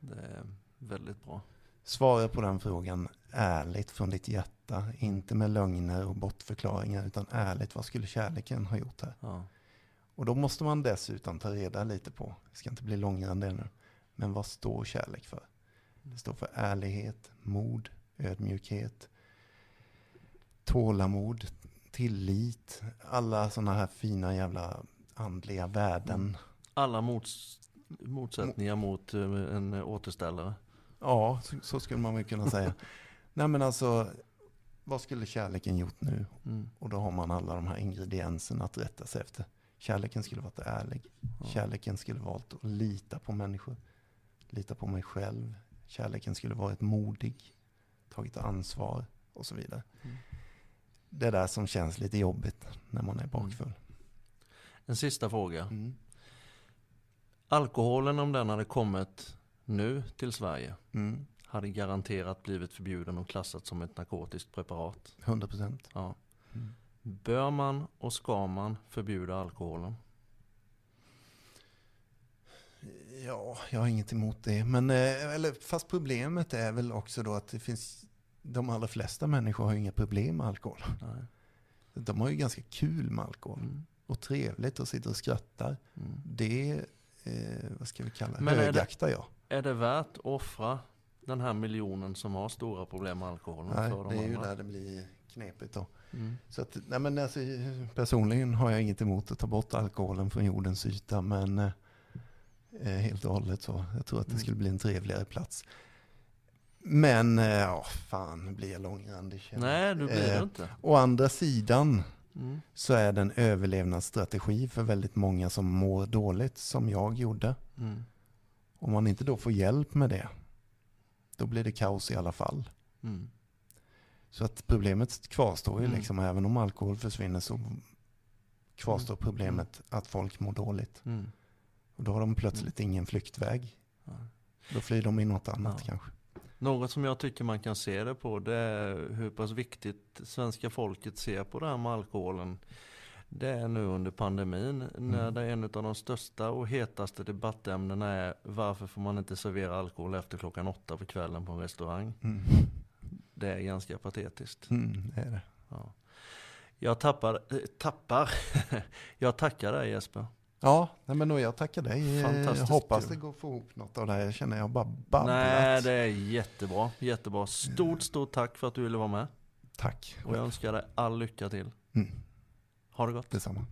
Speaker 1: Det är väldigt bra.
Speaker 2: Svara på den frågan ärligt från ditt hjärta. Inte med lögner och bortförklaringar utan ärligt. Vad skulle kärleken ha gjort här?
Speaker 1: Ja.
Speaker 2: Och då måste man dessutom ta reda lite på, det ska inte bli långrandig nu, men vad står kärlek för? Det står för ärlighet, mod, ödmjukhet, tålamod, tillit, alla sådana här fina jävla andliga värden.
Speaker 1: Alla mots, motsättningar mot eh, en återställare.
Speaker 2: Ja, så, så skulle man väl kunna säga. Nej men alltså, vad skulle kärleken gjort nu?
Speaker 1: Mm.
Speaker 2: Och då har man alla de här ingredienserna att rätta sig efter. Kärleken skulle varit ärlig. Kärleken skulle valt att lita på människor. Lita på mig själv. Kärleken skulle varit modig. Tagit ansvar och så vidare.
Speaker 1: Mm.
Speaker 2: Det där som känns lite jobbigt när man är bakfull.
Speaker 1: En sista fråga.
Speaker 2: Mm.
Speaker 1: Alkoholen om den hade kommit nu till Sverige
Speaker 2: Mm.
Speaker 1: hade garanterat blivit förbjuden och klassat som ett narkotiskt preparat.
Speaker 2: 100 procent.
Speaker 1: Ja.
Speaker 2: Mm.
Speaker 1: Bör man och ska man förbjuda alkoholen?
Speaker 2: Ja, jag har inget emot det. Men, eh, eller, fast problemet är väl också då att det finns, de allra flesta människor har ju inga problem med alkohol.
Speaker 1: Nej.
Speaker 2: De har ju ganska kul med alkohol.
Speaker 1: Mm.
Speaker 2: Och trevligt och sitter och skrattar.
Speaker 1: Mm.
Speaker 2: Det, eh, vad ska vi kalla
Speaker 1: Men
Speaker 2: högaktar jag.
Speaker 1: Är det värt att offra den här miljonen som har stora problem med alkoholen
Speaker 2: Nej,
Speaker 1: för de
Speaker 2: det är ju
Speaker 1: andra?
Speaker 2: där det blir knepigt då.
Speaker 1: Mm.
Speaker 2: Så att, nej men alltså, personligen har jag inget emot att ta bort alkoholen från jordens yta. Men eh, eh, helt och hållet så. Jag tror att det
Speaker 1: Mm.
Speaker 2: skulle bli en trevligare plats. Men, eh, ja fan, nu blir jag långrandig.
Speaker 1: Nej, du blir det
Speaker 2: Eh,
Speaker 1: inte.
Speaker 2: Å andra sidan
Speaker 1: Mm.
Speaker 2: så är det en överlevnadsstrategi för väldigt många som mår dåligt, som jag gjorde.
Speaker 1: Mm.
Speaker 2: Om man inte då får hjälp med det, då blir det kaos i alla fall.
Speaker 1: Mm.
Speaker 2: Så att problemet kvarstår ju
Speaker 1: Mm.
Speaker 2: liksom, även om alkohol försvinner så kvarstår problemet att folk mår dåligt.
Speaker 1: Mm.
Speaker 2: Och då har de plötsligt ingen flyktväg. Då flyr de in något annat
Speaker 1: Ja.
Speaker 2: kanske.
Speaker 1: Något som jag tycker man kan se det på det är hur pass viktigt svenska folket ser på det här med alkoholen. Det är nu under pandemin när
Speaker 2: Mm.
Speaker 1: det är en av de största och hetaste debattämnena är varför får man inte servera alkohol efter klockan åtta på kvällen på en restaurang.
Speaker 2: Mm.
Speaker 1: Det är ganska patetiskt.
Speaker 2: Mm, det är det.
Speaker 1: Ja. Jag tappar, eh, tappar. jag tackar dig Jesper.
Speaker 2: Ja, nej men då jag tackar dig.
Speaker 1: Fantastiskt
Speaker 2: Hoppas det går att få ihop något av det här. Jag känner jag bara babblat.
Speaker 1: Nej, det är jättebra. Jättebra. Stort, stort tack för att du ville vara med.
Speaker 2: Tack.
Speaker 1: Och jag önskar dig all lycka till.
Speaker 2: Mm,
Speaker 1: Ha det gott.
Speaker 2: detsamma.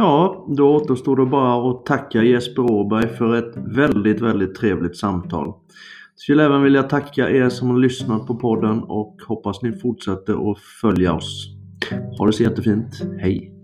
Speaker 1: Ja, då återstår det bara att tacka Jesper Åberg för ett väldigt, väldigt trevligt samtal. Jag skulle även vilja tacka er som har lyssnat på podden och hoppas ni fortsätter att följa oss. Ha det så jättefint. Hej!